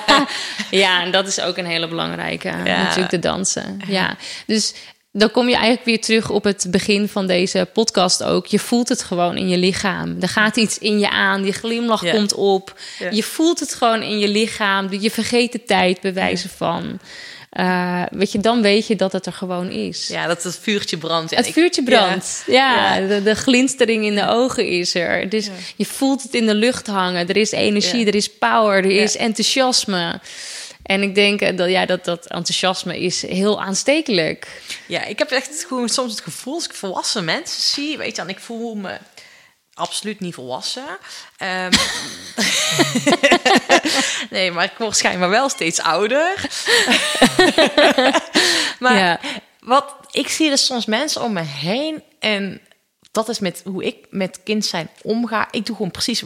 Ja, en dat is ook een hele belangrijke, Ja. natuurlijk de dansen. Ja, dus dan kom je eigenlijk weer terug op het begin van deze podcast ook. Je voelt het gewoon in je lichaam. Er gaat iets in je aan, die glimlach komt op. Je voelt het gewoon in je lichaam. Je vergeet de tijd, bij wijze van. Eh, weet je, dan weet je dat het er gewoon is. Ja, dat het vuurtje brandt. Het ik- vuurtje brandt. Ja, Ja. De, de glinstering in de ogen is er. Dus je voelt het in de lucht hangen. Er is energie, er is power, er is enthousiasme. En ik denk eh, dat ja, dat, dat enthousiasme is heel aanstekelijk. Ja, ik heb echt gewoon soms het gevoel als ik volwassen mensen zie, weet je, en ik voel me absoluut niet volwassen. Ehm, nee, maar ik word schijnbaar wel steeds ouder. maar Ja. wat ik zie dus soms mensen om me heen en dat is met hoe ik met kind zijn omga. Ik doe gewoon precies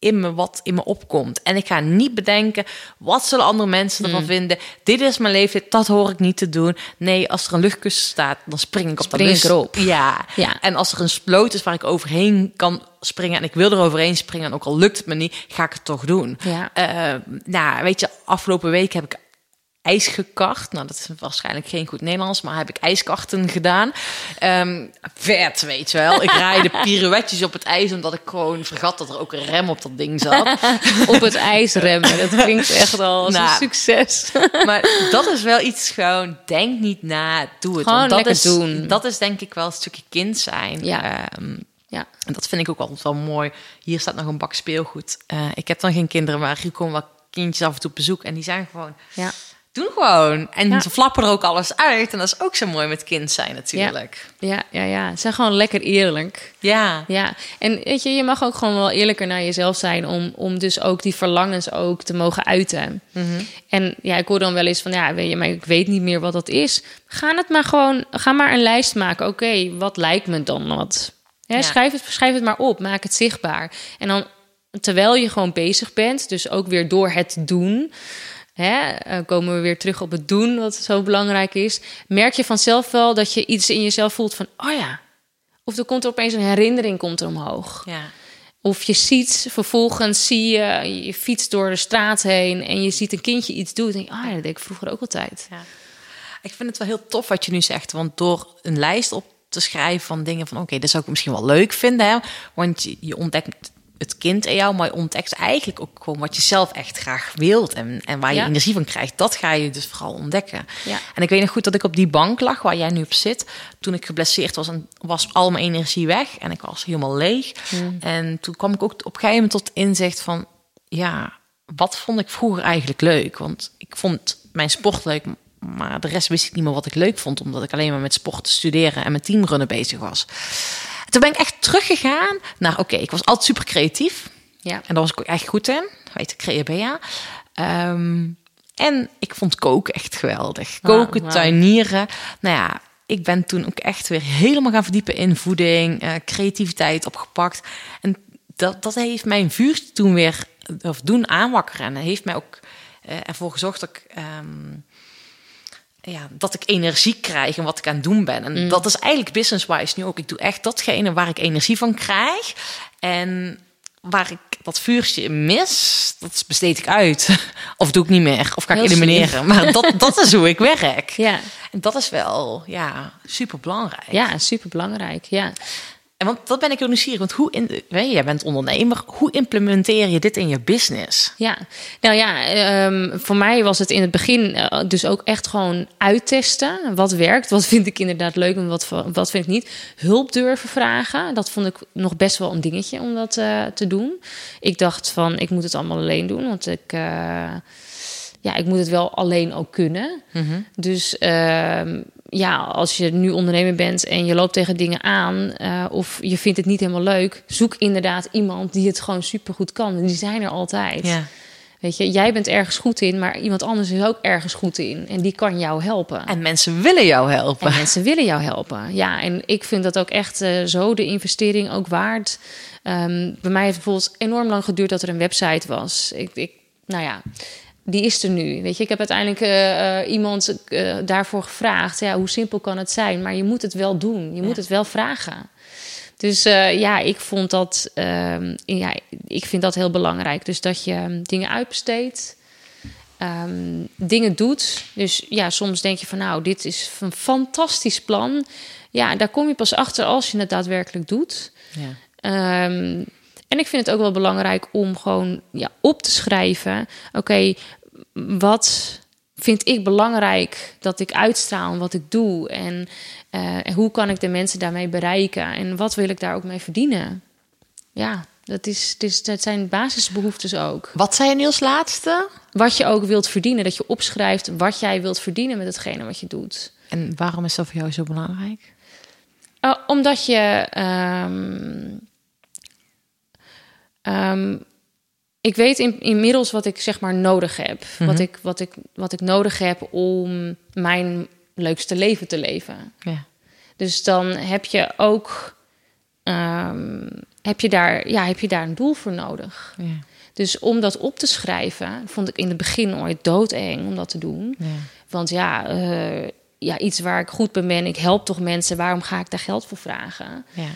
in me wat in me opkomt. En ik ga niet bedenken, wat zullen andere mensen Mm. ervan vinden? Dit is mijn leeftijd, dat hoor ik niet te doen. Nee, als er een luchtkussen staat, dan spring ik op Spring dat erop. Ja. Ja. En als er een sploot is waar ik overheen kan springen... en ik wil er overheen springen, en ook al lukt het me niet... ga ik het toch doen. Ja. Eh, nou, weet je, afgelopen week heb ik ijs gekart. Nou, dat is waarschijnlijk geen goed Nederlands, maar heb ik ijskarten gedaan. Ehm, vet, weet je wel. Ik raaide pirouetjes op het ijs, omdat ik gewoon vergat dat er ook een rem op dat ding zat. Op het ijs remmen. Dat klinkt echt al als Nou. een succes. maar dat is wel iets gewoon, denk niet na, doe het. Gewoon dat is, doen. Dat is denk ik wel een stukje kind zijn. Ja. Ehm, ja. En dat vind ik ook altijd wel mooi. Hier staat nog een bak speelgoed. Eh, ik heb dan geen kinderen, maar hier komen wel kindjes af en toe op bezoek. En die zijn gewoon, ja. Doen gewoon. En Ja. ze flappen er ook alles uit. En dat is ook zo mooi met kind zijn natuurlijk. Ja, ja, ja. Ze zijn gewoon lekker eerlijk. Ja. Ja, en weet je, je mag ook gewoon wel eerlijker naar jezelf zijn om, om dus ook die verlangens ook te mogen uiten. En ja, ik hoor dan wel eens van, ja, weet je, maar ik weet niet meer wat dat is. Ga het maar gewoon, ga maar een lijst maken. Oké, wat lijkt me dan wat? Ja, Ja. Schrijf, het, schrijf het maar op, maak het zichtbaar. En dan, terwijl je gewoon bezig bent, dus ook weer door het doen... Hè, eh, komen we weer terug op het doen, wat zo belangrijk is. Merk je vanzelf wel dat je iets in jezelf voelt van, oh ja, of er komt er opeens een herinnering komt er omhoog. Ja. Of je ziet, vervolgens zie je, je fietst door de straat heen en je ziet een kindje iets doen. En denk je, ah ja, dat deed ik vroeger ook altijd. Ja. Ik vind het wel heel tof wat je nu zegt. Want door een lijst op te schrijven van dingen van... oké, dat zou ik misschien wel leuk vinden. Hè? Want je, je ontdekt het kind in jou... maar je ontdekt eigenlijk ook gewoon wat je zelf echt graag wilt... en, en waar je Ja. energie van krijgt. Dat ga je dus vooral ontdekken. Ja. En ik weet nog goed dat ik op die bank lag waar jij nu op zit... toen ik geblesseerd was en was al mijn energie weg... en ik was helemaal leeg. Hmm. En toen kwam ik ook op een gegeven moment tot inzicht van... ja, wat vond ik vroeger eigenlijk leuk? Want ik vond mijn sport leuk, maar de rest wist ik niet meer wat ik leuk vond, omdat ik alleen maar met sport studeren en met teamrunnen bezig was. Toen ben ik echt teruggegaan naar, oké, ik was altijd super creatief. Ja. En daar was ik ook echt goed in. Weet ik, Creabea. Ehm en ik vond koken echt geweldig. Koken, tuinieren. Nou ja, ik ben toen ook echt weer helemaal gaan verdiepen in voeding, eh, creativiteit opgepakt. En dat, dat heeft mijn vuurtje toen weer of doen aanwakkeren. En heeft mij ook eh, ervoor gezorgd dat ik, ehm, ja, dat ik energie krijg in wat ik aan het doen ben. En dat is eigenlijk business-wise nu ook. Ik doe echt datgene waar ik energie van krijg. En waar ik dat vuurtje mis, dat besteed ik uit. Of doe ik niet meer. Of ga ik Heel elimineren. Maar dat, dat is hoe ik werk. Ja, En dat is wel ja, super belangrijk. ja super belangrijk. Ja. En want dat ben ik ook nieuwsgierig. Want hoe in, weet je, jij bent ondernemer. Hoe implementeer je dit in je business? Ja, nou ja, ehm, voor mij was het in het begin eh, dus ook echt gewoon uittesten. Wat werkt, wat vind ik inderdaad leuk en wat, wat vind ik niet. Hulp durven vragen, dat vond ik nog best wel een dingetje om dat eh, te doen. Ik dacht van, ik moet het allemaal alleen doen, want ik... eh, ja, ik moet het wel alleen ook kunnen. Dus ehm, ja, als je nu ondernemer bent en je loopt tegen dingen aan eh, of je vindt het niet helemaal leuk, zoek inderdaad iemand die het gewoon supergoed kan. En die zijn er altijd. Ja. Weet je, jij bent ergens goed in, maar iemand anders is ook ergens goed in en die kan jou helpen. En mensen willen jou helpen. En mensen willen jou helpen. Ja, en ik vind dat ook echt eh, zo de investering ook waard. Ehm, bij mij heeft het bijvoorbeeld enorm lang geduurd dat er een website was. Ik, ik, nou ja, die is er nu. Weet je, ik heb uiteindelijk eh, eh, iemand eh, daarvoor gevraagd. Ja, hoe simpel kan het zijn? Maar je moet het wel doen. Je moet het wel vragen. Dus ja, ik vond dat, ehm, ja, ik vind dat heel belangrijk. Dus dat je ehm, dingen uitbesteedt, ehm, dingen doet. Dus ja, soms denk je van nou, dit is een fantastisch plan. Ja, daar kom je pas achter als je het daadwerkelijk doet. Ja. En ik vind het ook wel belangrijk om gewoon ja, op te schrijven. Oké, wat vind ik belangrijk dat ik uitstraal en wat ik doe? En eh, en hoe kan ik de mensen daarmee bereiken? En wat wil ik daar ook mee verdienen? Ja, dat, is, het is, dat zijn basisbehoeftes ook. Wat zei je Niels laatste? Wat je ook wilt verdienen, dat je opschrijft wat jij wilt verdienen met hetgene wat je doet. En waarom is dat voor jou zo belangrijk? Uh, omdat je. ehm, ehm, ik weet in, inmiddels wat ik zeg maar nodig heb. wat, ik, wat, ik, wat ik nodig heb om mijn leukste leven te leven. Ja. Dus dan heb je ook. ehm, heb, je daar, ja, heb je daar een doel voor nodig? Ja. Dus om dat op te schrijven, vond ik in het begin ooit doodeng om dat te doen. Ja. Want ja, eh, ja, iets waar ik goed bij ben, ik help toch mensen, waarom ga ik daar geld voor vragen? Ja.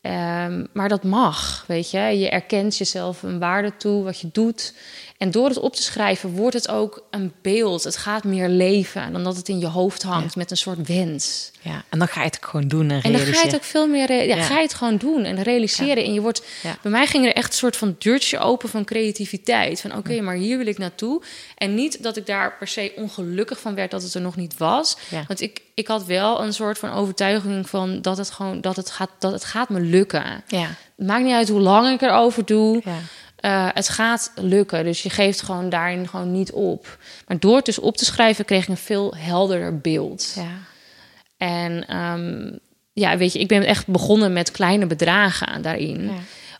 Ehm, maar dat mag, weet je. Je erkent jezelf een waarde toe, wat je doet. En door het op te schrijven wordt het ook een beeld. Het gaat meer leven dan dat het in je hoofd hangt met een soort wens. ja. En dan ga je het ook gewoon doen en En dan ga je het realiseren. ook veel meer, ja, Ja. ga je het gewoon doen en realiseren. En je wordt, bij mij ging er echt een soort van deurtje open van creativiteit. Van oké, maar hier wil ik naartoe. En niet dat ik daar per se ongelukkig van werd dat het er nog niet was. Want ik, ik had wel een soort van overtuiging van dat het gewoon, dat het gaat, dat het gaat me lukken. Ja. Het maakt niet uit hoe lang ik erover doe. Ja. Eh, het gaat lukken. Dus je geeft gewoon daarin gewoon niet op. Maar door het dus op te schrijven kreeg ik een veel helderder beeld. Ja. En ehm, ja, weet je, ik ben echt begonnen met kleine bedragen daarin. Ja.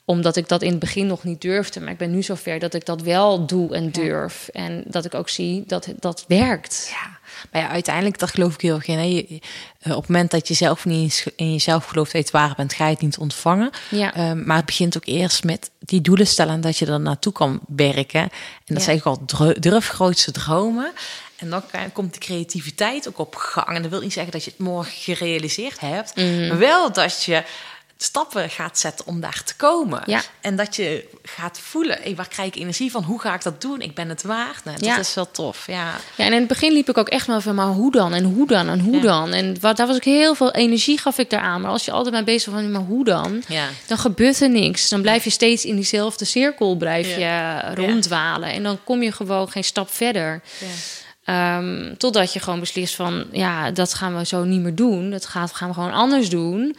Omdat ik dat in het begin nog niet durfde. Maar ik ben nu zover dat ik dat wel doe en durf. En dat ik ook zie dat dat werkt. Ja, maar ja, uiteindelijk, dat geloof ik heel erg in. Hè. Je- eh, op het moment dat je zelf niet in jezelf gelooft, weet waar bent, ga je het niet ontvangen. Ja. Ehm, maar het begint ook eerst met die doelen stellen en dat je er naartoe kan werken. En dat Ja. al, dru- durf grootste dromen. En dan komt de creativiteit ook op gang. En dat wil niet zeggen dat je het morgen gerealiseerd hebt, Mhm. maar wel dat je stappen gaat zetten om daar te komen. Ja. En dat je gaat voelen, hey, waar krijg ik energie van? Hoe ga ik dat doen? Ik ben het waard. Nou, dat Ja. is wel tof. Ja. Ja, en in het begin liep ik ook echt wel van, maar hoe dan? En hoe dan? En hoe Ja. dan? En wat, daar was ik heel veel energie gaf ik daaraan. Maar als je altijd maar bezig bent van, maar hoe dan? Dan gebeurt er niks. Dan blijf je steeds in diezelfde cirkel blijf je ronddwalen. En dan kom je gewoon geen stap verder. Ehm, totdat je gewoon beslist van, ja, dat gaan we zo niet meer doen. Dat gaat, gaan we gewoon anders doen.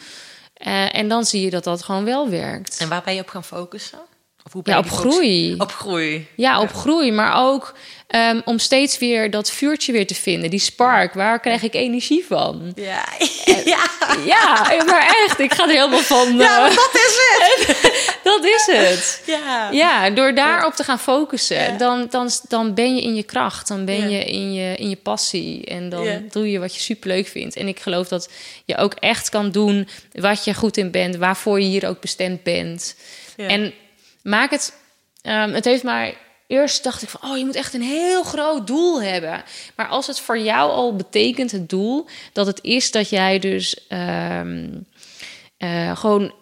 Eh, en dan zie je dat dat gewoon wel werkt. En waar ben je op gaan focussen? Of hoe ben Ja, op groei. Op groei. Ja, op groei, maar ook ehm, om steeds weer dat vuurtje weer te vinden, die spark. Waar krijg ik energie van? Ja. ja. Ja, maar echt, ik ga er helemaal van. Ja, eh, dat is het. dat is het. Ja. Ja, door daarop te gaan focussen, dan, dan, dan ben je in je kracht, dan ben je in je, in je passie en dan doe je wat je superleuk vindt. En ik geloof dat je ook echt kan doen wat je goed in bent, waarvoor je hier ook bestemd bent. Ja. En maak het, ehm, het heeft maar. Eerst dacht ik van, oh, je moet echt een heel groot doel hebben. Maar als het voor jou al betekent, het doel, dat het is dat jij dus ehm, eh, gewoon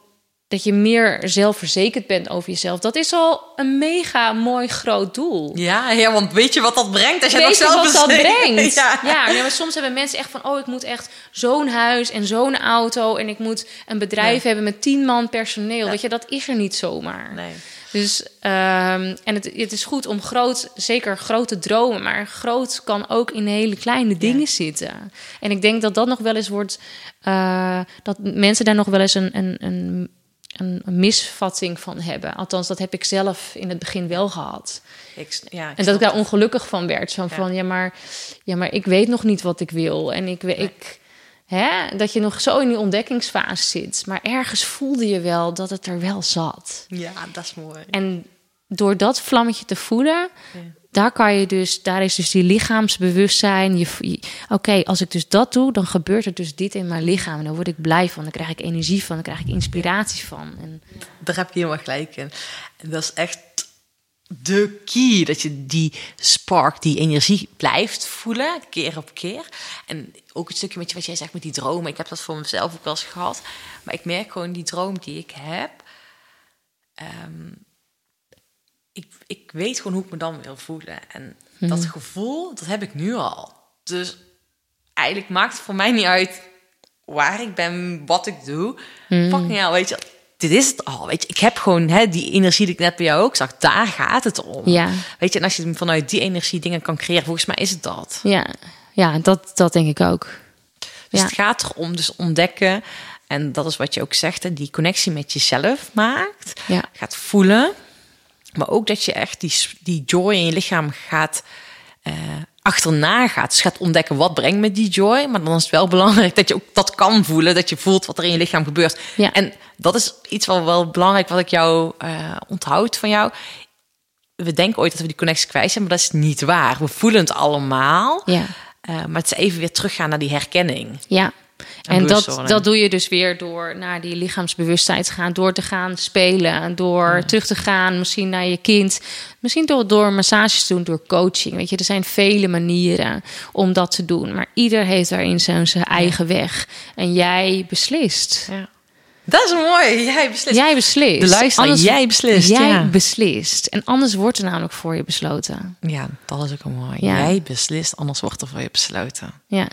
dat je meer zelfverzekerd bent over jezelf. Dat is al een mega mooi groot doel. Ja, ja, want weet je wat dat brengt als je nog Weet je zelf wat dat brengt? Ja. Ja, nee, maar soms hebben mensen echt van... oh, ik moet echt zo'n huis en zo'n auto... en ik moet een bedrijf hebben met tien man personeel. Weet je, dat is er niet zomaar. Nee. Dus, ehm, en het, het is goed om groot, zeker grote dromen... maar groot kan ook in hele kleine dingen zitten. En ik denk dat dat nog wel eens wordt... eh, dat mensen daar nog wel eens een... een, een een misvatting van hebben. Althans, dat heb ik zelf in het begin wel gehad. Ik, ja, ik En dat ik daar ongelukkig van werd. Zo van, ja, maar, ja, maar ik weet nog niet wat ik wil. En ik, we- ik hè, dat je nog zo in die ontdekkingsfase zit. Maar ergens voelde je wel dat het er wel zat. Ja, dat is mooi. En door dat vlammetje te voelen, daar kan je dus, daar is dus die lichaamsbewustzijn. Je, Oké, als ik dus dat doe, dan gebeurt er dus dit in mijn lichaam. En dan word ik blij van, dan krijg ik energie van, dan krijg ik inspiratie van. En, Daar heb je helemaal gelijk in. En dat is echt de key. Dat je die spark, die energie blijft voelen, keer op keer. En ook het stukje met wat jij zegt met die dromen. Ik heb dat voor mezelf ook wel eens gehad. Maar ik merk gewoon die droom die ik heb. ehm, ik, ik weet gewoon hoe ik me dan wil voelen. En dat gevoel, dat heb ik nu al. Dus eigenlijk maakt het voor mij niet uit waar ik ben, wat ik doe. Niet out, weet je. Dit is het al, weet je. Ik heb gewoon hè, die energie die ik net bij jou ook zag. Daar gaat het om. Ja. Weet je, en als je vanuit die energie dingen kan creëren, volgens mij is het dat. ja, ja dat, dat denk ik ook. Dus Ja. het gaat erom dus ontdekken. En dat is wat je ook zegt, hè, die connectie met jezelf maakt. Ja. Gaat voelen. Maar ook dat je echt die, die joy in je lichaam gaat eh, achterna gaat. Dus gaat ontdekken wat brengt me die joy. Maar dan is het wel belangrijk dat je ook dat kan voelen. Dat je voelt wat er in je lichaam gebeurt. Ja. En dat is iets wel, wel belangrijk wat ik jou eh onthoud van jou. We denken ooit dat we die connectie kwijt zijn, maar dat is niet waar. We voelen het allemaal. Ja. Eh, maar het is even weer teruggaan naar die herkenning. Ja. En En dat, dat doe je dus weer door naar die lichaamsbewustzijn te gaan, door te gaan spelen, door terug te gaan, misschien naar je kind, misschien door, door massages te doen, door coaching. Weet je, er zijn vele manieren om dat te doen, maar ieder heeft daarin zijn, zijn eigen weg. En jij beslist. Ja. Dat is mooi. Jij beslist. Jij beslist. De luisteraar, jij beslist, Jij ja. beslist. En anders wordt er namelijk voor je besloten. Ja, dat is ook een mooi. Ja. Jij beslist, anders wordt er voor je besloten. Ja.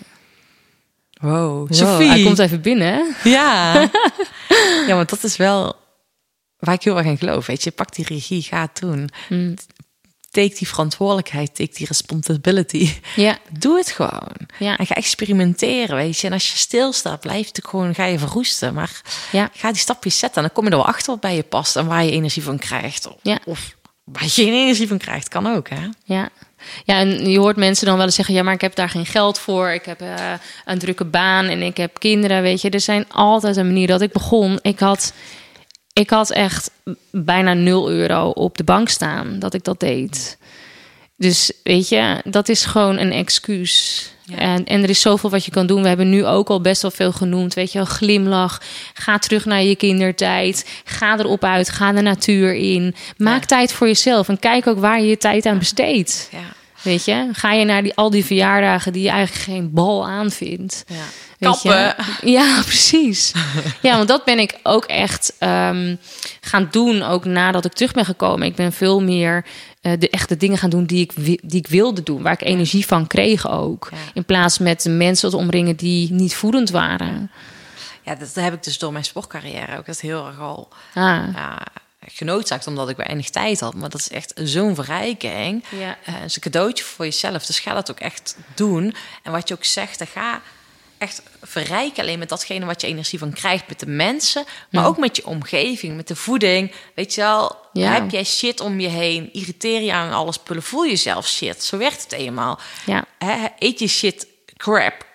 Wow. Wow, hij komt even binnen. hè? Ja. ja, maar dat is wel waar ik heel erg in geloof. Weet je, pak die regie, ga het doen. Mm. Take die verantwoordelijkheid, take die responsibility. Ja. Doe het gewoon. Ja. En ga experimenteren, weet je. En als je stilstaat, blijf het gewoon, ga je verroesten. Maar Ja. ga die stapjes zetten. En dan kom je er wel achter wat bij je past en waar je energie van krijgt. Ja. Of waar je geen energie van krijgt, kan ook, hè? Ja. Ja, en je hoort mensen dan wel eens zeggen: ja, maar ik heb daar geen geld voor. Ik heb eh, een drukke baan en ik heb kinderen. Weet je, er zijn altijd een manier dat ik begon. Ik had, ik had echt bijna 0 euro op de bank staan dat ik dat deed. Dus weet je, dat is gewoon een excuus. Ja. En, en er is zoveel wat je kan doen. We hebben nu ook al best wel veel genoemd. Weet je glimlach. Ga terug naar je kindertijd. Ga erop uit. Ga de natuur in. Maak Ja. tijd voor jezelf. En kijk ook waar je je tijd aan besteedt. Ja. Weet je, ga je naar die, al die verjaardagen die je eigenlijk geen bal aan vindt. ja. Je? Ja, precies. ja, want dat ben ik ook echt ehm, gaan doen, ook nadat ik terug ben gekomen. Ik ben veel meer de echte dingen gaan doen die ik, die ik wilde doen, waar ik energie van kreeg ook. Ja. In plaats met de mensen te omringen die niet voedend waren. Ja, dat heb ik dus door mijn sportcarrière ook. Dat is heel erg al Ah, ja, genoodzaakt, omdat ik weinig tijd had. Maar dat is echt zo'n verrijking. Ja. Eh, het is een cadeautje voor jezelf. Dus ga dat ook echt doen. En wat je ook zegt, dan ga, echt verrijken. Alleen met datgene wat je energie van krijgt met de mensen. Maar ook met je omgeving, met de voeding. Weet je wel, Ja. heb jij shit om je heen? Irriteer je aan alles spullen? Voel je zelf shit? Zo werkt het eenmaal. Ja. Eet je shit crap,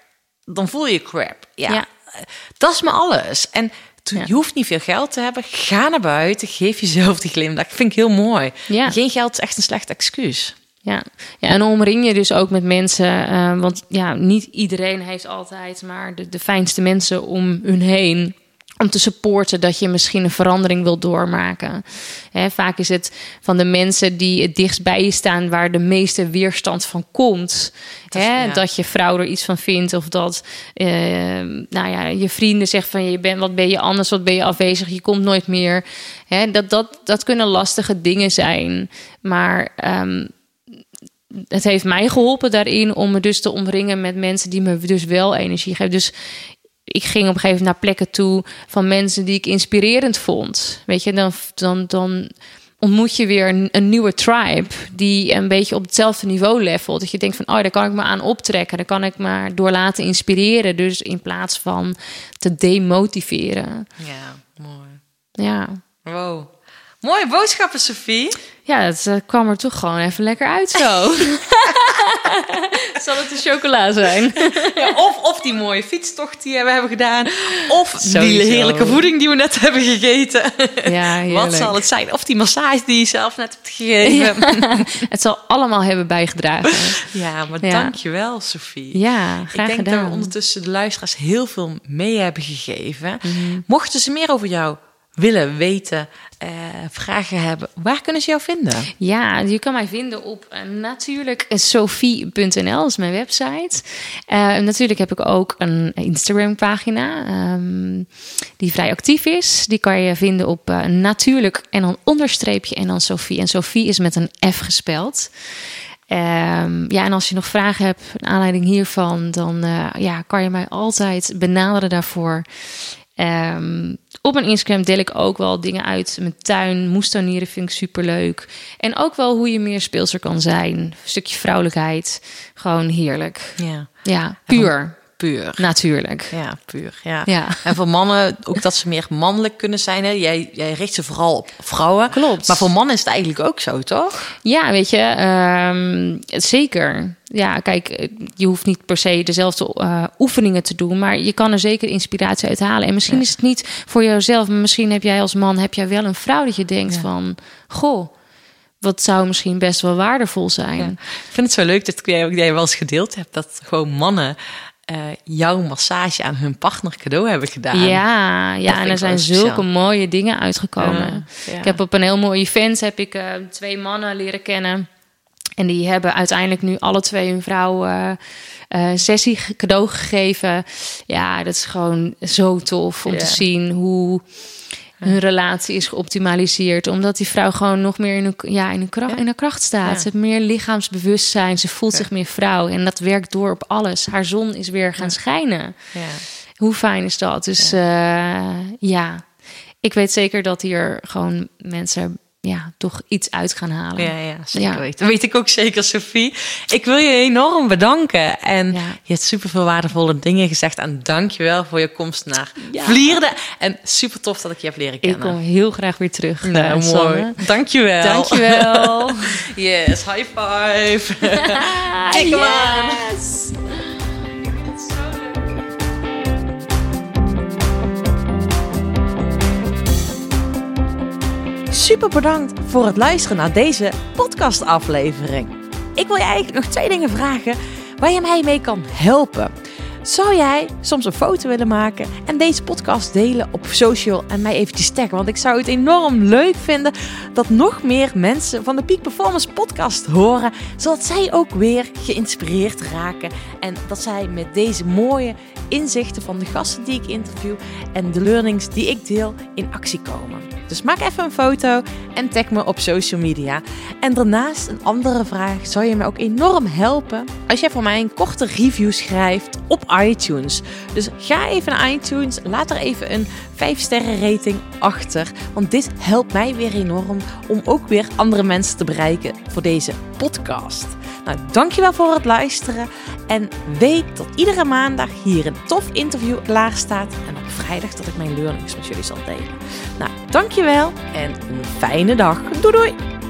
dan voel je crap. Ja, Ja. dat is maar alles. En toen, je hoeft niet veel geld te hebben. Ga naar buiten, geef jezelf die glimlach. Dat vind ik heel mooi. Ja. Geen geld is echt een slecht excuus. Ja. ja, en omring je dus ook met mensen. eh, want ja, niet iedereen heeft altijd maar de, de fijnste mensen om hun heen. Om te supporten dat je misschien een verandering wilt doormaken. Vaak is het van de mensen die het dichtst bij je staan, waar de meeste weerstand van komt. Dat ja. Dat je vrouw er iets van vindt. Of dat eh, nou ja, je vrienden zeggen van je bent, wat ben je anders, wat ben je afwezig, je komt nooit meer. Dat, dat, dat kunnen lastige dingen zijn. Maar ehm, het heeft mij geholpen daarin om me dus te omringen met mensen die me dus wel energie geven. Dus ik ging op een gegeven moment naar plekken toe van mensen die ik inspirerend vond. Weet je, dan, dan, dan ontmoet je weer een, een nieuwe tribe die een beetje op hetzelfde niveau levelt. Dat je denkt van, oh, daar kan ik me aan optrekken. Daar kan ik me door laten inspireren. Dus in plaats van te demotiveren. Ja, mooi. Ja, Wow. Mooie boodschappen, Sophie. Ja het eh, kwam er toch gewoon even lekker uit zo. Zal het de chocola zijn? Ja, of, of die mooie fietstocht die we hebben gedaan. Of die heerlijke voeding die we net hebben gegeten. Ja, Wat zal het zijn? Of die massage die je zelf net hebt gegeven. Ja, Het zal allemaal hebben bijgedragen. maar Ja. dankjewel, Sophie. Ja, graag Ik denk gedaan. dat we ondertussen de luisteraars heel veel mee hebben gegeven. Mhm. Mochten ze meer over jou willen weten, eh, vragen hebben, waar kunnen ze jou vinden? Ja, je kan mij vinden op uh, natuurlijk sophie.nl, is mijn website. Eh, natuurlijk heb ik ook een Instagram pagina ehm, die vrij actief is. Die kan je vinden op eh, natuurlijk en dan onderstreepje en dan Sophie. En Sophie is met een F gespeld. Ehm, ja, en als je nog vragen hebt naar aanleiding hiervan, dan eh, ja, kan je mij altijd benaderen daarvoor. Ehm, op mijn Instagram deel ik ook wel dingen uit. Mijn tuin, moestuinieren vind ik superleuk. En ook wel hoe je meer speelser kan zijn. Een stukje vrouwelijkheid. Gewoon heerlijk. Ja, Ja, puur. Puur. Natuurlijk. Ja, puur. Ja. Ja. En voor mannen ook dat ze meer mannelijk kunnen zijn. Hè? Jij, jij richt ze vooral op vrouwen. Klopt. Maar voor mannen is het eigenlijk ook zo, toch? Ja, weet je, ehm, zeker. Ja, kijk, je hoeft niet per se dezelfde eh, oefeningen te doen, maar je kan er zeker inspiratie uit halen. En misschien is het niet voor jouzelf, maar misschien heb jij als man heb jij wel een vrouw dat je denkt Ja. van, goh, wat zou misschien best wel waardevol zijn. Ja. Ik vind het zo leuk dat jij, dat jij wel eens gedeeld hebt dat gewoon mannen eh, jouw massage aan hun partner cadeau hebben gedaan. Ja, ja en er zijn zulke speciaal. mooie dingen uitgekomen. Ja, ja. Ik heb op een heel mooi event heb ik eh, twee mannen leren kennen. En die hebben uiteindelijk nu alle twee hun vrouw eh, sessie cadeau gegeven. Ja, dat is gewoon zo tof om Ja. te zien hoe hun relatie is geoptimaliseerd. Omdat die vrouw gewoon nog meer in een, ja, in een, kracht, in een kracht staat. Ze heeft meer lichaamsbewustzijn. Ze voelt zich meer vrouw. En dat werkt door op alles. Haar zon is weer gaan schijnen. Ja. Hoe fijn is dat? Dus ja. ja, ik weet zeker dat hier gewoon mensen ja, toch iets uit gaan halen. Ja, ja, zeker Ja. weten. Dat weet ik ook zeker, Sophie. Ik wil je enorm bedanken. En Ja. je hebt super veel waardevolle dingen gezegd. En dank je wel voor je komst naar. Vlierde. En super tof dat ik je heb leren Ik kennen. kom heel graag weer terug. Nou, eh, mooi. Sanne. Dank je wel. Dankjewel. Yes, high five. Kijk yes. Super bedankt voor het luisteren naar deze podcastaflevering. Ik wil je eigenlijk nog twee dingen vragen waar je mij mee kan helpen. Zou jij soms een foto willen maken en deze podcast delen op social en mij eventjes taggen? Want ik zou het enorm leuk vinden dat nog meer mensen van de Peak Performance podcast horen, zodat zij ook weer geïnspireerd raken en dat zij met deze mooie inzichten van de gasten die ik interview en de learnings die ik deel in actie komen. Dus maak even een foto en tag me op social media. En daarnaast een andere vraag zou je me ook enorm helpen als jij voor mij een korte review schrijft op iTunes. Dus ga even naar iTunes, laat er even een 5 sterren rating achter, want dit helpt mij weer enorm om ook weer andere mensen te bereiken voor deze podcast. Nou, dankjewel voor het luisteren. En weet dat iedere maandag hier een tof interview klaar staat. En op vrijdag dat ik mijn learnings met jullie zal delen. Nou, dankjewel en een fijne dag. Doei doei!